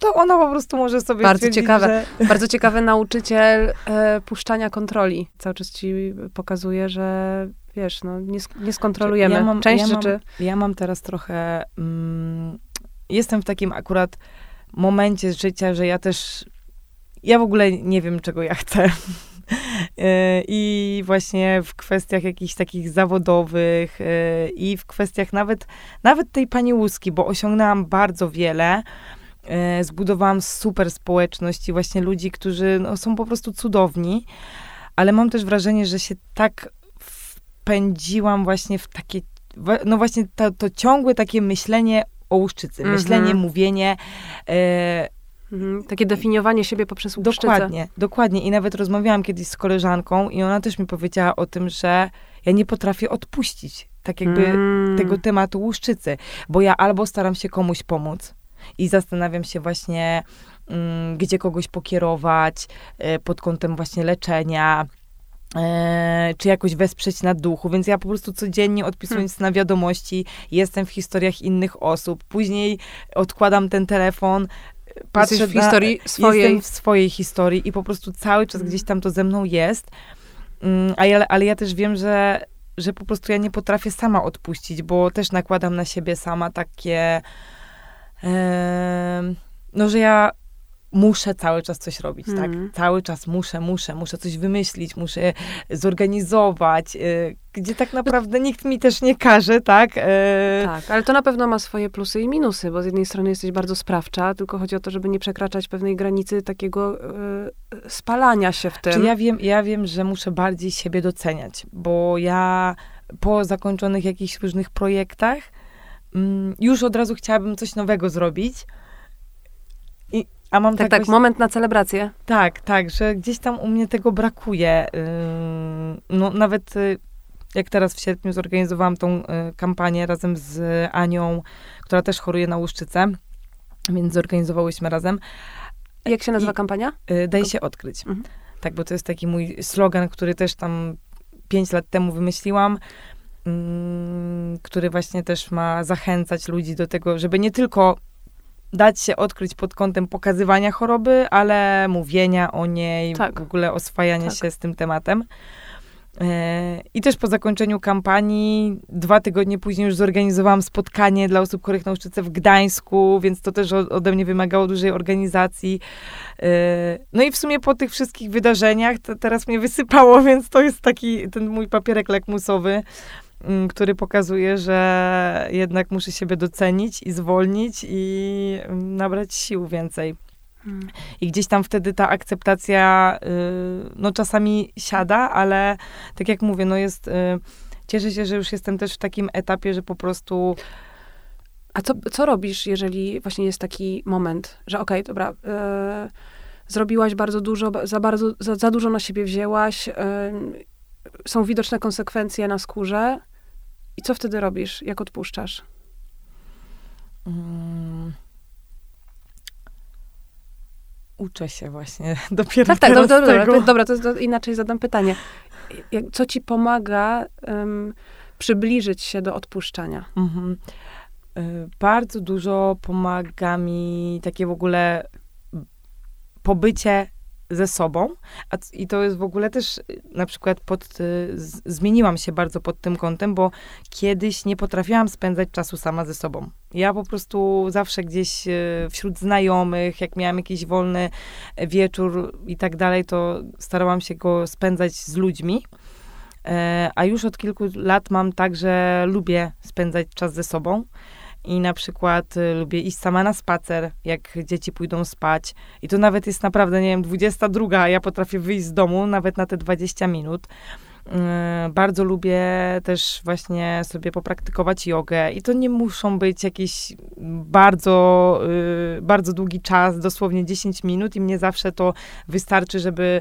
to ona po prostu może sobie Bardzo ciekawe. Że... Bardzo ciekawy nauczyciel e, puszczania kontroli. Cały czas ci pokazuje, że wiesz, no nie, nie skontrolujemy. Ja mam, Część ja rzeczy... Mam, ja mam teraz trochę... Mm, jestem w takim akurat momencie życia, że ja też ja w ogóle nie wiem, czego ja chcę. E, I właśnie w kwestiach jakichś takich zawodowych e, i w kwestiach nawet, nawet tej pani łuski, bo osiągnęłam bardzo wiele. E, zbudowałam super społeczność i właśnie ludzi, którzy no, są po prostu cudowni, ale mam też wrażenie, że się tak wpędziłam właśnie w takie, no właśnie to, to ciągłe takie myślenie o łuszczycy, mm -hmm. myślenie, mówienie, Mhm, takie definiowanie siebie poprzez łuszczycę. Dokładnie, dokładnie. I nawet rozmawiałam kiedyś z koleżanką i ona też mi powiedziała o tym, że ja nie potrafię odpuścić tak jakby mm. tego tematu łuszczycy, bo ja albo staram się komuś pomóc i zastanawiam się właśnie, mm, gdzie kogoś pokierować y, pod kątem właśnie leczenia, e, czy jakoś wesprzeć na duchu, więc ja po prostu codziennie odpisując hmm. na wiadomości, jestem w historiach innych osób, później odkładam ten telefon, patrzę w historii na, swojej. Jestem w swojej historii i po prostu cały czas gdzieś tam to ze mną jest. Mm, ale, ale ja też wiem, że, że po prostu ja nie potrafię sama odpuścić, bo też nakładam na siebie sama takie. no, że ja muszę cały czas coś robić, mm. tak? Cały czas muszę, muszę, muszę coś wymyślić, muszę zorganizować, y, gdzie tak naprawdę nikt mi też nie każe, tak? Y, tak, ale to na pewno ma swoje plusy i minusy, bo z jednej strony jesteś bardzo sprawcza, tylko chodzi o to, żeby nie przekraczać pewnej granicy takiego y, spalania się w tym. Czy ja wiem, ja wiem, że muszę bardziej siebie doceniać, bo ja po zakończonych jakichś różnych projektach mm, już od razu chciałabym coś nowego zrobić, a mam tak, tak, właśnie, moment na celebrację. Tak, tak, że gdzieś tam u mnie tego brakuje. no nawet y, jak teraz w sierpniu zorganizowałam tą y, kampanię razem z Anią, która też choruje na łuszczycę, więc zorganizowałyśmy razem. Jak się nazywa I, kampania? Y, daj się odkryć. Mhm. Tak, bo to jest taki mój slogan, który też tam pięć lat temu wymyśliłam, mm, który właśnie też ma zachęcać ludzi do tego, żeby nie tylko dać się odkryć pod kątem pokazywania choroby, ale mówienia o niej, tak. w ogóle oswajania tak. się z tym tematem. E, I też po zakończeniu kampanii, dwa tygodnie później już zorganizowałam spotkanie dla osób chorych na w Gdańsku, więc to też ode mnie wymagało dużej organizacji. E, no i w sumie po tych wszystkich wydarzeniach to teraz mnie wysypało, więc to jest taki ten mój papierek lakmusowy, który pokazuje, że jednak muszę siebie docenić i zwolnić i mm, nabrać sił więcej. I gdzieś tam wtedy ta akceptacja, y, no czasami siada, ale tak jak mówię, no jest, y, cieszę się, że już jestem też w takim etapie, że po prostu... A co, co robisz, jeżeli właśnie jest taki moment, że okej, okay, dobra, y, zrobiłaś bardzo dużo, za, bardzo, za, za dużo na siebie wzięłaś, są widoczne konsekwencje na skórze i co wtedy robisz, jak odpuszczasz? Hmm. uczę się właśnie dopiero tak, tak, dobra, dobra, to, dobra, to, inaczej zadam pytanie. Co ci pomaga um, przybliżyć się do odpuszczania? Mhm. Y, bardzo dużo pomaga mi takie w ogóle pobycie ze sobą. A, I to jest w ogóle też y, na przykład pod, y, z, zmieniłam się bardzo pod tym kątem, bo kiedyś nie potrafiłam spędzać czasu sama ze sobą. Ja po prostu zawsze gdzieś y, wśród znajomych, jak miałam jakiś wolny wieczór i tak dalej, to starałam się go spędzać z ludźmi. E, a już od kilku lat mam tak, że lubię spędzać czas ze sobą. I na przykład y, lubię iść sama na spacer, jak dzieci pójdą spać. I to nawet jest naprawdę, nie wiem, 22, a ja potrafię wyjść z domu nawet na te 20 minut. Y, bardzo lubię też właśnie sobie popraktykować jogę i to nie muszą być jakieś bardzo, y, bardzo długi czas, dosłownie 10 minut i mnie zawsze to wystarczy, żeby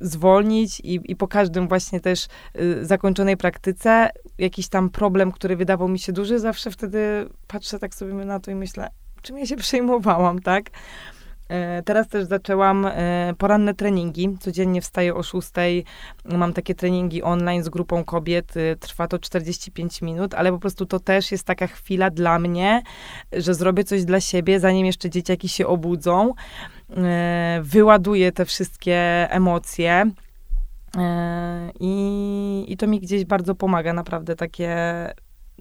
zwolnić i, i po każdym właśnie też y, zakończonej praktyce jakiś tam problem, który wydawał mi się duży, zawsze wtedy patrzę tak sobie na to i myślę, czym ja się przejmowałam, tak? E, teraz też zaczęłam e, poranne treningi. Codziennie wstaję o 6. Mam takie treningi online z grupą kobiet. E, trwa to 45 minut, ale po prostu to też jest taka chwila dla mnie, że zrobię coś dla siebie, zanim jeszcze dzieciaki się obudzą. Wyładuję te wszystkie emocje. I, I to mi gdzieś bardzo pomaga, naprawdę takie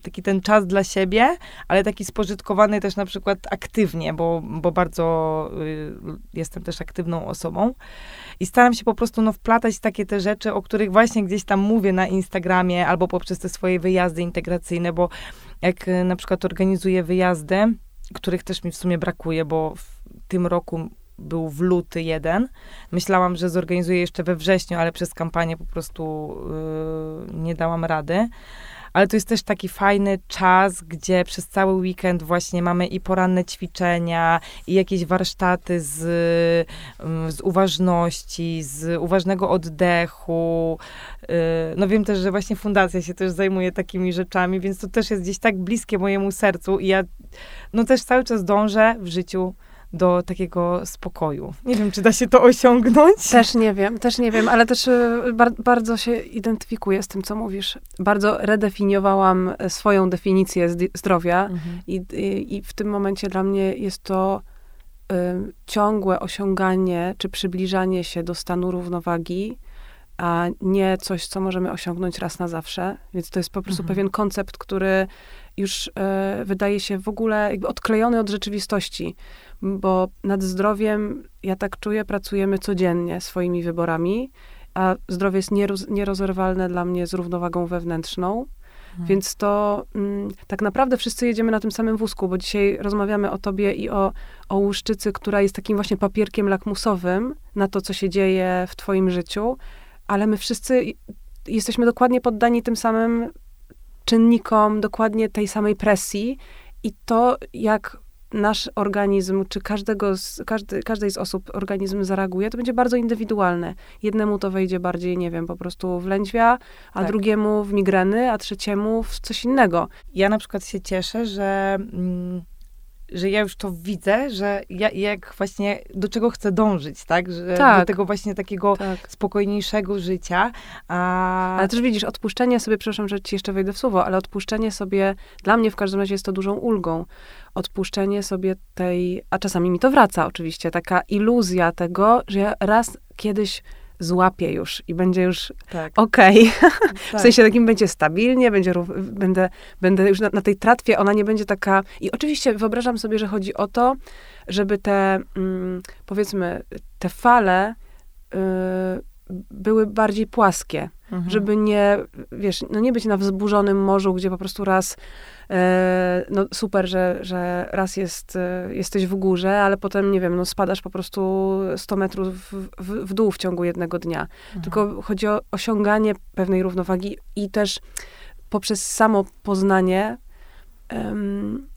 taki ten czas dla siebie, ale taki spożytkowany też na przykład aktywnie, bo, bo bardzo y, jestem też aktywną osobą. I staram się po prostu no, wplatać takie te rzeczy, o których właśnie gdzieś tam mówię na Instagramie albo poprzez te swoje wyjazdy integracyjne, bo jak y, na przykład organizuję wyjazdy, których też mi w sumie brakuje, bo w tym roku był w luty jeden. Myślałam, że zorganizuję jeszcze we wrześniu, ale przez kampanię po prostu yy, nie dałam rady ale to jest też taki fajny czas, gdzie przez cały weekend właśnie mamy i poranne ćwiczenia, i jakieś warsztaty z, mm, z uważności, z uważnego oddechu. Y, no wiem też, że właśnie fundacja się też zajmuje takimi rzeczami, więc to też jest gdzieś tak bliskie mojemu sercu i ja no też cały czas dążę w życiu do takiego spokoju. Nie wiem, czy da się to osiągnąć. Też nie wiem, też nie wiem, ale też e, bar bardzo się identyfikuję z tym, co mówisz. Bardzo redefiniowałam e, swoją definicję zdrowia mhm. i, i, i, w tym momencie dla mnie jest to y, ciągłe osiąganie czy przybliżanie się do stanu równowagi, a nie coś, co możemy osiągnąć raz na zawsze. Więc to jest po prostu mhm. pewien koncept, który już y, wydaje się w ogóle jakby odklejony od rzeczywistości bo nad zdrowiem, ja tak czuję, pracujemy codziennie swoimi wyborami, a zdrowie jest nieroz, nierozerwalne dla mnie z równowagą wewnętrzną. Hmm. Więc to mm, tak naprawdę wszyscy jedziemy na tym samym wózku, bo dzisiaj rozmawiamy o tobie i o, o łuszczycy, która jest takim właśnie papierkiem lakmusowym na to, co się dzieje w twoim życiu, ale my wszyscy jesteśmy dokładnie poddani tym samym czynnikom, dokładnie tej samej presji i to, jak nasz organizm, czy każdego z, każdy, każdej z osób organizm zareaguje, to będzie bardzo indywidualne. Jednemu to wejdzie bardziej, nie wiem, po prostu w lędźwia, a tak. drugiemu w migreny, a trzeciemu w coś innego. Ja na przykład się cieszę, że mm, że ja już to widzę, że ja, jak właśnie do czego chcę dążyć, tak? Że Tak. Do tego właśnie takiego Tak. spokojniejszego życia. A... Ale też widzisz, odpuszczenie sobie, przepraszam, że ci jeszcze wejdę w słowo, ale odpuszczenie sobie, dla mnie w każdym razie jest to dużą ulgą. Odpuszczenie sobie tej, a czasami mi to wraca oczywiście, taka iluzja tego, że ja raz kiedyś złapię już i będzie już tak, okej. tak. W sensie takim będzie stabilnie, będzie, będę, będę już na, na tej tratwie, ona nie będzie taka... I oczywiście wyobrażam sobie, że chodzi o to, żeby te, mm, powiedzmy, te fale y, były bardziej płaskie. Mhm. Żeby nie, wiesz, no nie być na wzburzonym morzu, gdzie po prostu raz, e, no super, że, że raz jest, e, jesteś w górze, ale potem, nie wiem, no spadasz po prostu 100 metrów w, w, w dół w ciągu jednego dnia. Mhm. Tylko chodzi o osiąganie pewnej równowagi i też poprzez samo poznanie em,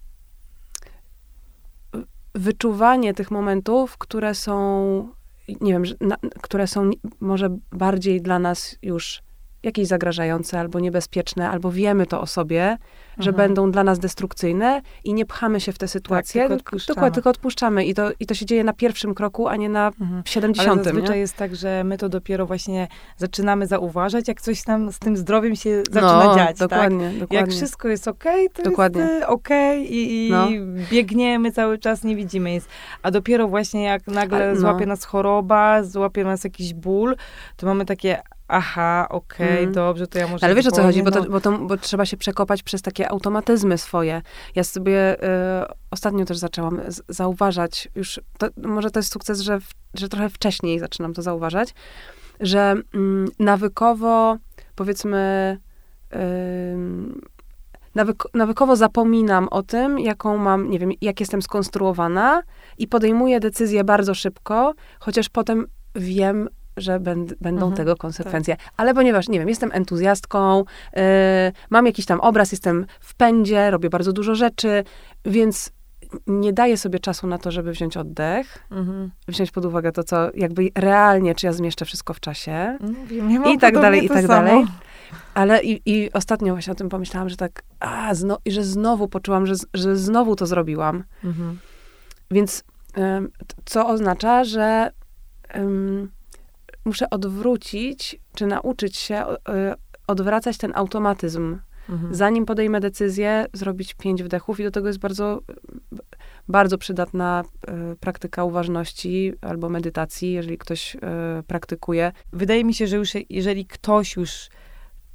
wyczuwanie tych momentów, które są, nie wiem, na, które są może bardziej dla nas już jakieś zagrażające albo niebezpieczne, albo wiemy to o sobie, że Mhm. będą dla nas destrukcyjne i nie pchamy się w te sytuacje, tylko tylko, odpuszczamy. dokładnie, tylko odpuszczamy. I to, I to się dzieje na pierwszym kroku, a nie na Mhm. 70. Ale zazwyczaj nie? jest tak, że my to dopiero właśnie zaczynamy zauważać, jak coś nam z tym zdrowiem się zaczyna no, dziać, tak? dokładnie, dokładnie. Jak wszystko jest okej, to Dokładnie. jest okej i, i No. biegniemy cały czas, nie widzimy nic. A dopiero właśnie jak nagle Ale no. złapie nas choroba, złapie nas jakiś ból, to mamy takie, aha, okej, Mm. dobrze, to ja może... Ale wiesz o co chodzi, bo, to, no. bo, to, bo trzeba się przekopać przez takie automatyzmy swoje. Ja sobie y, ostatnio też zaczęłam zauważać, już to, może to jest sukces, że, w, że trochę wcześniej zaczynam to zauważać, że mm, nawykowo, powiedzmy, ym, nawyk, nawykowo zapominam o tym, jaką mam, nie wiem, jak jestem skonstruowana i podejmuję decyzję bardzo szybko, chociaż potem wiem, że będ, będą Mhm, tego konsekwencje. Ale ponieważ, nie wiem, jestem entuzjastką, yy, mam jakiś tam obraz, jestem w pędzie, robię bardzo dużo rzeczy, więc nie daję sobie czasu na to, żeby wziąć oddech, Mhm. wziąć pod uwagę to, co jakby realnie, czy ja zmieszczę wszystko w czasie. Mam I tak dalej, i tak samo. dalej. Ale i, i ostatnio właśnie o tym pomyślałam, że tak, a, zno, że znowu poczułam, że, że znowu to zrobiłam. Mhm. Więc co oznacza, że muszę odwrócić, czy nauczyć się e, odwracać ten automatyzm. Mhm. Zanim podejmę decyzję, zrobić pięć wdechów i do tego jest bardzo, bardzo przydatna e, praktyka uważności albo medytacji, jeżeli ktoś e, praktykuje. Wydaje mi się, że już jeżeli ktoś już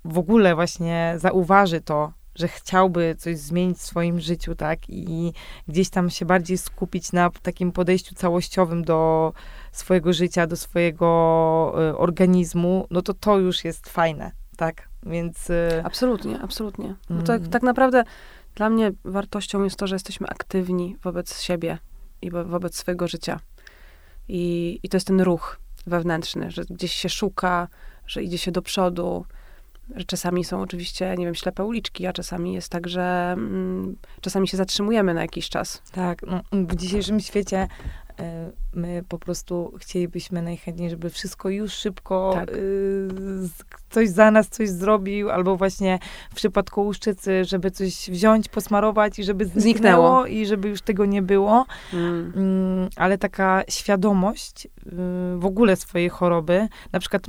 w ogóle właśnie zauważy to, że chciałby coś zmienić w swoim życiu, tak, i gdzieś tam się bardziej skupić na takim podejściu całościowym do swojego życia, do swojego y, organizmu, no to to już jest fajne, tak, więc... y, Absolutnie, absolutnie. Tak, Mm. tak naprawdę dla mnie wartością jest to, że jesteśmy aktywni wobec siebie i wo- wobec swojego życia. I, I to jest ten ruch wewnętrzny, że gdzieś się szuka, że idzie się do przodu, że czasami są oczywiście, nie wiem, ślepe uliczki, a czasami jest tak, że mm, czasami się zatrzymujemy na jakiś czas. Tak, no, w dzisiejszym świecie my po prostu chcielibyśmy najchętniej, żeby wszystko już szybko Tak. y, ktoś za nas coś zrobił, albo właśnie w przypadku łuszczycy, żeby coś wziąć, posmarować i żeby zniknęło, Zniknęło. i żeby już tego nie było. Mm. Mm, ale taka świadomość y, w ogóle swojej choroby, na przykład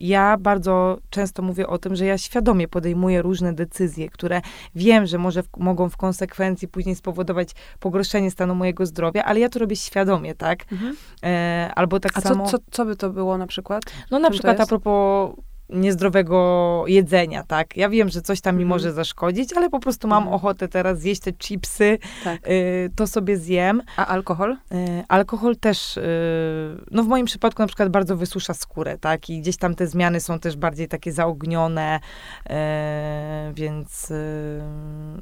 ja bardzo często mówię o tym, że ja świadomie podejmuję różne decyzje, które wiem, że może w, mogą w konsekwencji później spowodować pogorszenie stanu mojego zdrowia, ale ja to robię świadomie, tak? Mhm. E, albo tak A samo... co, co, co by to było na przykład? No na Czym przykład a propos niezdrowego jedzenia, tak? Ja wiem, że coś tam mi Mhm. może zaszkodzić, ale po prostu mam Mhm. ochotę teraz zjeść te chipsy, Tak. y, to sobie zjem. A alkohol? Y, alkohol też, y, no w moim przypadku na przykład bardzo wysusza skórę, tak? I gdzieś tam te zmiany są też bardziej takie zaognione, y, więc y,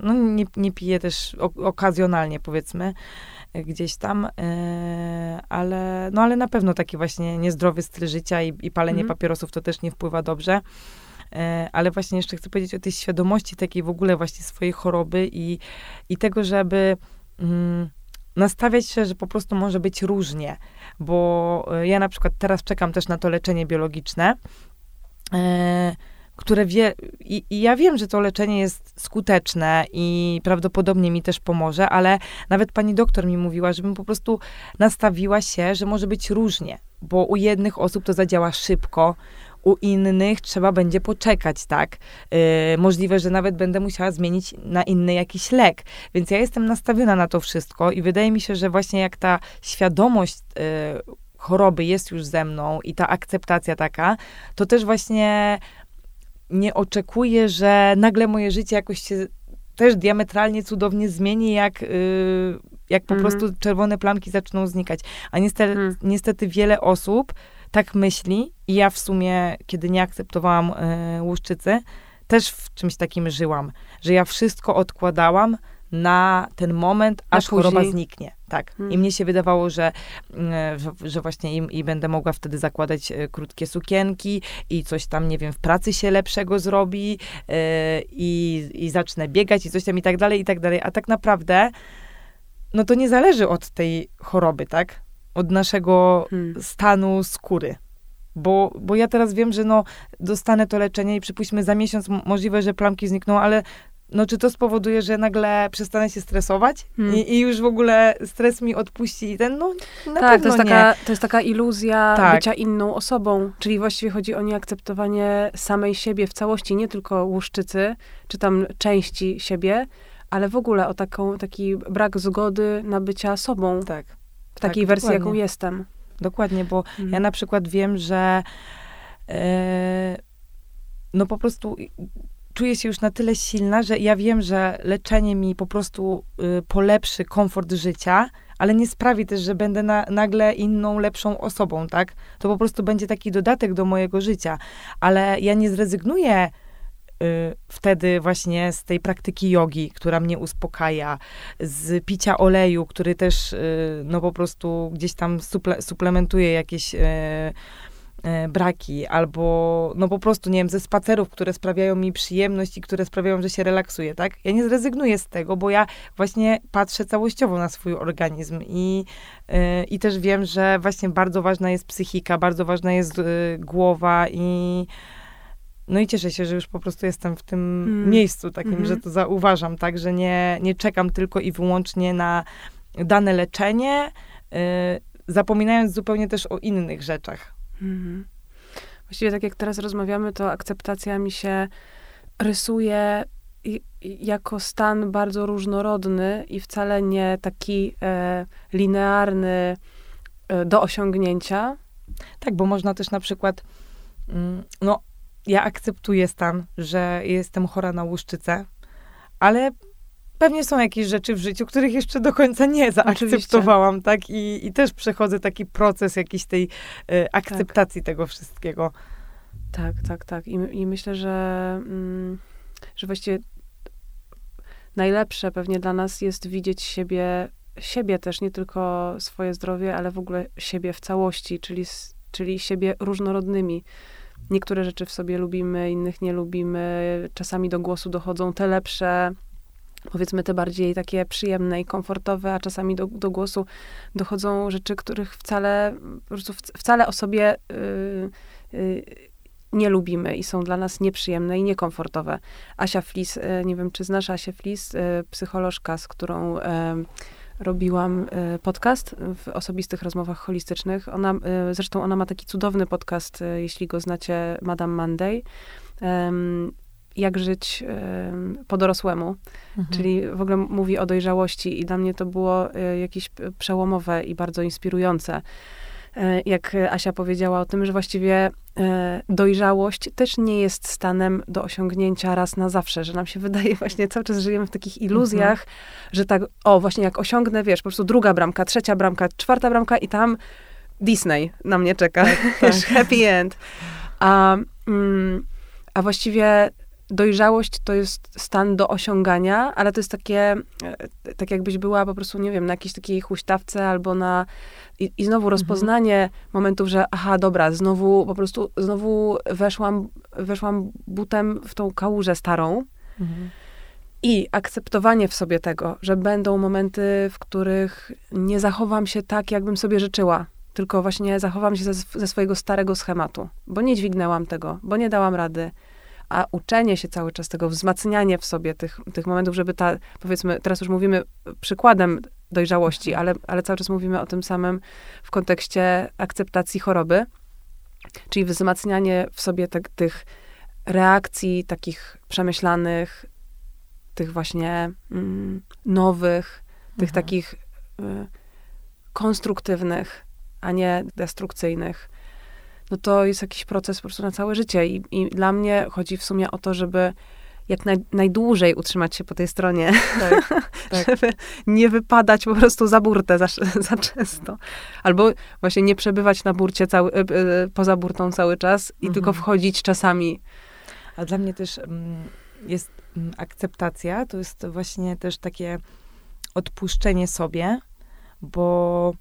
no nie, nie piję też o, okazjonalnie powiedzmy gdzieś tam, y, ale, no ale na pewno taki właśnie niezdrowy styl życia i, i palenie Mhm. papierosów to też nie wpływa dobrze. E, Ale właśnie jeszcze chcę powiedzieć o tej świadomości takiej w ogóle właśnie swojej choroby i, i tego, żeby mm, nastawiać się, że po prostu może być różnie. Bo e, ja na przykład teraz czekam też na to leczenie biologiczne, e, które wie, i, i, ja wiem, że to leczenie jest skuteczne i prawdopodobnie mi też pomoże, ale nawet pani doktor mi mówiła, żebym po prostu nastawiła się, że może być różnie, bo u jednych osób to zadziała szybko, u innych trzeba będzie poczekać, tak? Yy, możliwe, że nawet będę musiała zmienić na inny jakiś lek. Więc ja jestem nastawiona na to wszystko i wydaje mi się, że właśnie jak ta świadomość yy, choroby jest już ze mną i ta akceptacja taka, to też właśnie nie oczekuję, że nagle moje życie jakoś się też diametralnie cudownie zmieni, jak, yy, jak po mhm. prostu czerwone plamki zaczną znikać. A niestety, mhm. niestety wiele osób tak myśli i ja w sumie, kiedy nie akceptowałam y, łuszczycy, też w czymś takim żyłam, że ja wszystko odkładałam na ten moment, aż choroba zniknie. Tak. Hmm. I mnie się wydawało, że, że, że właśnie im, i będę mogła wtedy zakładać e, krótkie sukienki i coś tam, nie wiem, w pracy się lepszego zrobi e, i, i zacznę biegać i coś tam i tak dalej, i tak dalej. A tak naprawdę, no to nie zależy od tej choroby, tak? Od naszego hmm. stanu skóry. Bo, bo ja teraz wiem, że no, dostanę to leczenie i przypuśćmy za miesiąc możliwe, że plamki znikną, ale no czy to spowoduje, że nagle przestanę się stresować hmm. I, i, już w ogóle stres mi odpuści i ten, no na tak, to jest, taka, to jest taka iluzja tak. bycia inną osobą, czyli właściwie chodzi o nieakceptowanie samej siebie w całości, nie tylko łuszczycy, czy tam części siebie, ale w ogóle o taką, taki brak zgody na bycia sobą. Tak. W takiej tak, wersji, dokładnie. jaką jestem. Dokładnie, bo hmm. ja na przykład wiem, że e, no po prostu czuję się już na tyle silna, że ja wiem, że leczenie mi po prostu y, polepszy komfort życia, ale nie sprawi też, że będę na, nagle inną, lepszą osobą, tak? To po prostu będzie taki dodatek do mojego życia. Ale ja nie zrezygnuję y, wtedy właśnie z tej praktyki jogi, która mnie uspokaja, z picia oleju, który też y, no po prostu gdzieś tam suple, suplementuje jakieś y, braki, albo no po prostu, nie wiem, ze spacerów, które sprawiają mi przyjemność i które sprawiają, że się relaksuję, tak? Ja nie zrezygnuję z tego, bo ja właśnie patrzę całościowo na swój organizm i, yy, i też wiem, że właśnie bardzo ważna jest psychika, bardzo ważna jest yy, głowa i no i cieszę się, że już po prostu jestem w tym mm. miejscu takim, mm -hmm. że to zauważam, tak, że nie, nie czekam tylko i wyłącznie na dane leczenie, yy, zapominając zupełnie też o innych rzeczach. Mhm. Właściwie tak jak teraz rozmawiamy, to akceptacja mi się rysuje jako stan bardzo różnorodny i wcale nie taki e, linearny e, do osiągnięcia. Tak, bo można też na przykład, mm, no, ja akceptuję stan, że jestem chora na łuszczycę, ale pewnie są jakieś rzeczy w życiu, których jeszcze do końca nie zaakceptowałam, Oczywiście. tak? I, I też przechodzę taki proces jakiejś tej y, akceptacji tak. tego wszystkiego. Tak, tak, tak. I, i myślę, że, mm, że właściwie najlepsze pewnie dla nas jest widzieć siebie, siebie też, nie tylko swoje zdrowie, ale w ogóle siebie w całości, czyli, czyli siebie różnorodnymi. Niektóre rzeczy w sobie lubimy, innych nie lubimy. Czasami do głosu dochodzą te lepsze, powiedzmy te bardziej takie przyjemne i komfortowe, a czasami do, do głosu dochodzą rzeczy, których wcale, wcale o sobie yy, yy, nie lubimy i są dla nas nieprzyjemne i niekomfortowe. Asia Flis, yy, nie wiem, czy znasz Asię Flis, y, psycholożka, z którą y, robiłam y, podcast w osobistych rozmowach holistycznych. Ona, zresztą ona ma taki cudowny podcast, jeśli go znacie, Madame Monday jak żyć y, po dorosłemu, mhm. czyli w ogóle mówi o dojrzałości i dla mnie to było y, jakieś przełomowe i bardzo inspirujące. Y, jak Asia powiedziała o tym, że właściwie dojrzałość też nie jest stanem do osiągnięcia raz na zawsze, że nam się wydaje właśnie cały czas żyjemy w takich iluzjach, mhm. że tak, o właśnie jak osiągnę, wiesz, po prostu druga bramka, trzecia bramka, czwarta bramka i tam Disney na mnie czeka, tak, tak. happy end. A, mm, a właściwie dojrzałość to jest stan do osiągania, ale to jest takie, e, tak jakbyś była po prostu, nie wiem, na jakiejś takiej huśtawce albo na... I, i znowu mhm. rozpoznanie mhm. momentów, że aha, dobra, znowu po prostu, znowu weszłam, weszłam butem w tą kałużę starą. Mhm. I akceptowanie w sobie tego, że będą momenty, w których nie zachowam się tak, jakbym sobie życzyła, tylko właśnie zachowam się ze, ze swojego starego schematu, bo nie dźwignęłam tego, bo nie dałam rady, a uczenie się cały czas tego, wzmacnianie w sobie tych, tych momentów, żeby ta, powiedzmy, teraz już mówimy przykładem dojrzałości, ale, ale cały czas mówimy o tym samym w kontekście akceptacji choroby, czyli wzmacnianie w sobie te, tych reakcji takich przemyślanych, tych właśnie mm, nowych, tych mhm. takich y, konstruktywnych, a nie destrukcyjnych, no to jest jakiś proces po prostu na całe życie. I, i dla mnie chodzi w sumie o to, żeby jak naj, najdłużej utrzymać się po tej stronie, tak, tak. żeby nie wypadać po prostu za burtę za, za często. Albo właśnie nie przebywać na burcie cały, y, y, poza burtą cały czas i mhm. tylko wchodzić czasami. A dla mnie też mm, jest mm, akceptacja, to jest właśnie też takie odpuszczenie sobie, bo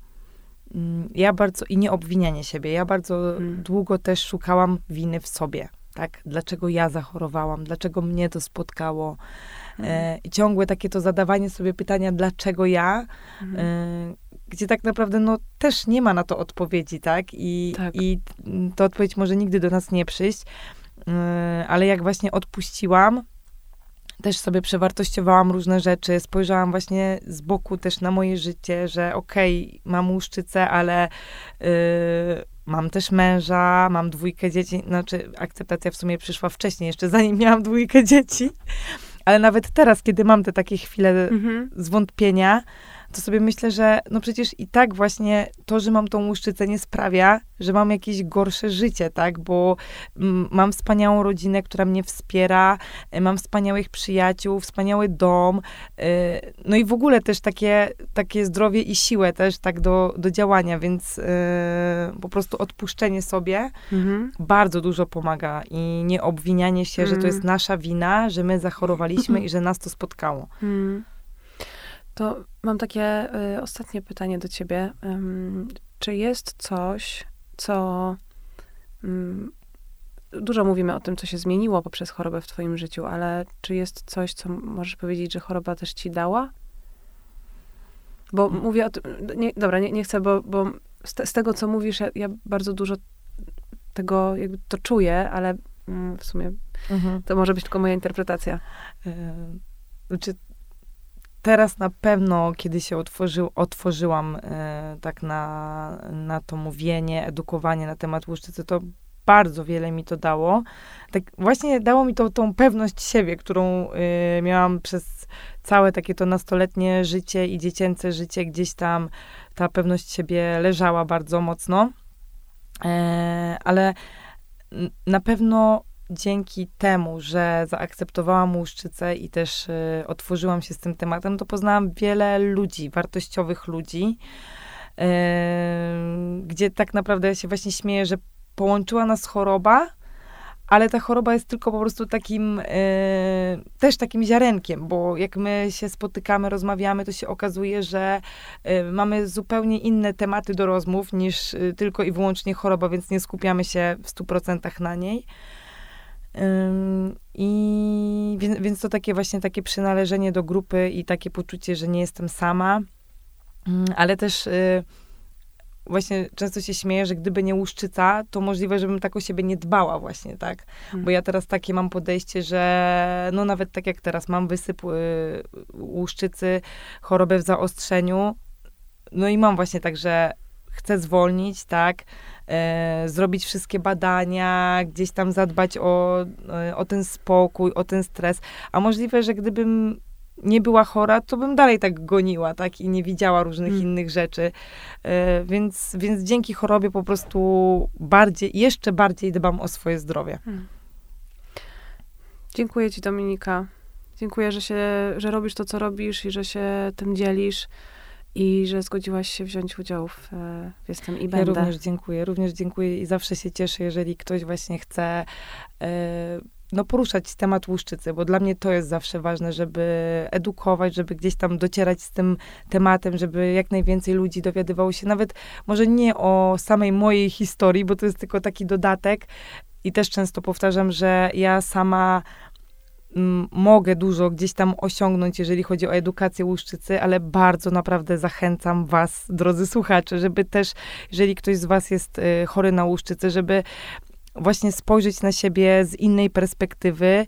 ja bardzo, i nie obwinianie siebie, ja bardzo hmm. długo też szukałam winy w sobie, tak? Dlaczego ja zachorowałam, dlaczego mnie to spotkało. Hmm. E, I ciągłe takie to zadawanie sobie pytania, dlaczego ja, hmm. e, gdzie tak naprawdę no, też nie ma na to odpowiedzi, tak? I, tak. I to odpowiedź może nigdy do nas nie przyjść, e, ale jak właśnie odpuściłam, też sobie przewartościowałam różne rzeczy, spojrzałam właśnie z boku też na moje życie, że okej, okay, mam łuszczycę, ale yy, mam też męża, mam dwójkę dzieci, znaczy akceptacja w sumie przyszła wcześniej, jeszcze zanim miałam dwójkę dzieci, ale nawet teraz, kiedy mam te takie chwile mhm. zwątpienia, to sobie myślę, że no przecież i tak właśnie to, że mam tą łuszczycę nie sprawia, że mam jakieś gorsze życie, tak? Bo mm, mam wspaniałą rodzinę, która mnie wspiera, e, mam wspaniałych przyjaciół, wspaniały dom, e, no i w ogóle też takie, takie zdrowie i siłę też tak do, do działania, więc e, po prostu odpuszczenie sobie mhm. bardzo dużo pomaga i nie obwinianie się, mhm. że to jest mhm. nasza wina, że my zachorowaliśmy i że nas to spotkało. Mhm. To mam takie y, ostatnie pytanie do ciebie. Um, czy jest coś, co. Um, dużo mówimy o tym, co się zmieniło poprzez chorobę w Twoim życiu, ale czy jest coś, co możesz powiedzieć, że choroba też ci dała? Bo hmm. mówię o tym. Nie, dobra, nie, nie chcę, bo, bo z, te, z, tego, co mówisz, ja, ja, bardzo dużo tego jakby to czuję, ale mm, w sumie mhm. to może być tylko moja interpretacja. Yy, znaczy, teraz na pewno, kiedy się otworzył, otworzyłam e, tak na, na to mówienie, edukowanie na temat łuszczycy, to bardzo wiele mi to dało. Tak właśnie dało mi to tą pewność siebie, którą y, miałam przez całe takie to nastoletnie życie i dziecięce życie. Gdzieś tam ta pewność siebie leżała bardzo mocno. E, ale na pewno dzięki temu, że zaakceptowałam łuszczycę i też y, otworzyłam się z tym tematem, to poznałam wiele ludzi, wartościowych ludzi, y, gdzie tak naprawdę ja się właśnie śmieję, że połączyła nas choroba, ale ta choroba jest tylko po prostu takim, y, też takim ziarenkiem, bo jak my się spotykamy, rozmawiamy, to się okazuje, że y, mamy zupełnie inne tematy do rozmów niż y, tylko i wyłącznie choroba, więc nie skupiamy się w 100% na niej. I więc, więc to takie właśnie takie przynależenie do grupy i takie poczucie, że nie jestem sama, ale też y, właśnie często się śmieję, że gdyby nie łuszczyca, to możliwe, żebym tak o siebie nie dbała właśnie, tak? Hmm. Bo ja teraz takie mam podejście, że no nawet tak jak teraz mam wysyp y, łuszczycy, chorobę w zaostrzeniu, no i mam właśnie tak, że chcę zwolnić, tak? E, zrobić wszystkie badania, gdzieś tam zadbać o, e, o ten spokój, o ten stres. A możliwe, że gdybym nie była chora, to bym dalej tak goniła, tak? I nie widziała różnych mm. innych rzeczy. E, więc, więc dzięki chorobie po prostu bardziej, jeszcze bardziej dbam o swoje zdrowie. Mm. Dziękuję ci, Dominika. Dziękuję, że, się, że robisz to, co robisz i że się tym dzielisz i że zgodziłaś się wziąć udział w, e, w Jestem i Będę. Ja również dziękuję, również dziękuję i zawsze się cieszę, jeżeli ktoś właśnie chce e, no, poruszać temat łuszczycy, bo dla mnie to jest zawsze ważne, żeby edukować, żeby gdzieś tam docierać z tym tematem, żeby jak najwięcej ludzi dowiadywało się, nawet może nie o samej mojej historii, bo to jest tylko taki dodatek, i też często powtarzam, że ja sama mogę dużo gdzieś tam osiągnąć, jeżeli chodzi o edukację łuszczycy, ale bardzo naprawdę zachęcam was, drodzy słuchacze, żeby też, jeżeli ktoś z was jest y, chory na łuszczycę, żeby właśnie spojrzeć na siebie z innej perspektywy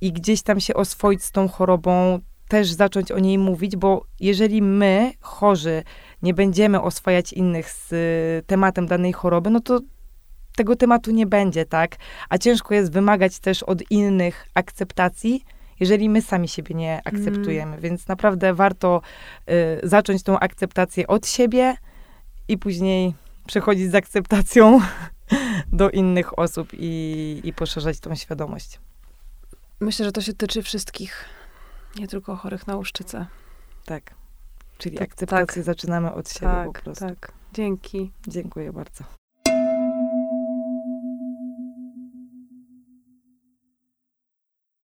i gdzieś tam się oswoić z tą chorobą, też zacząć o niej mówić, bo jeżeli my, chorzy, nie będziemy oswajać innych z y, tematem danej choroby, no to tego tematu nie będzie, tak? A ciężko jest wymagać też od innych akceptacji, jeżeli my sami siebie nie akceptujemy. Mm. Więc naprawdę warto y, zacząć tą akceptację od siebie i później przechodzić z akceptacją do innych osób i, i poszerzać tą świadomość. Myślę, że to się tyczy wszystkich, nie tylko chorych na łuszczycę. Tak. Czyli tak, akceptację tak. zaczynamy od siebie tak, po prostu. Tak, dzięki. Dziękuję bardzo.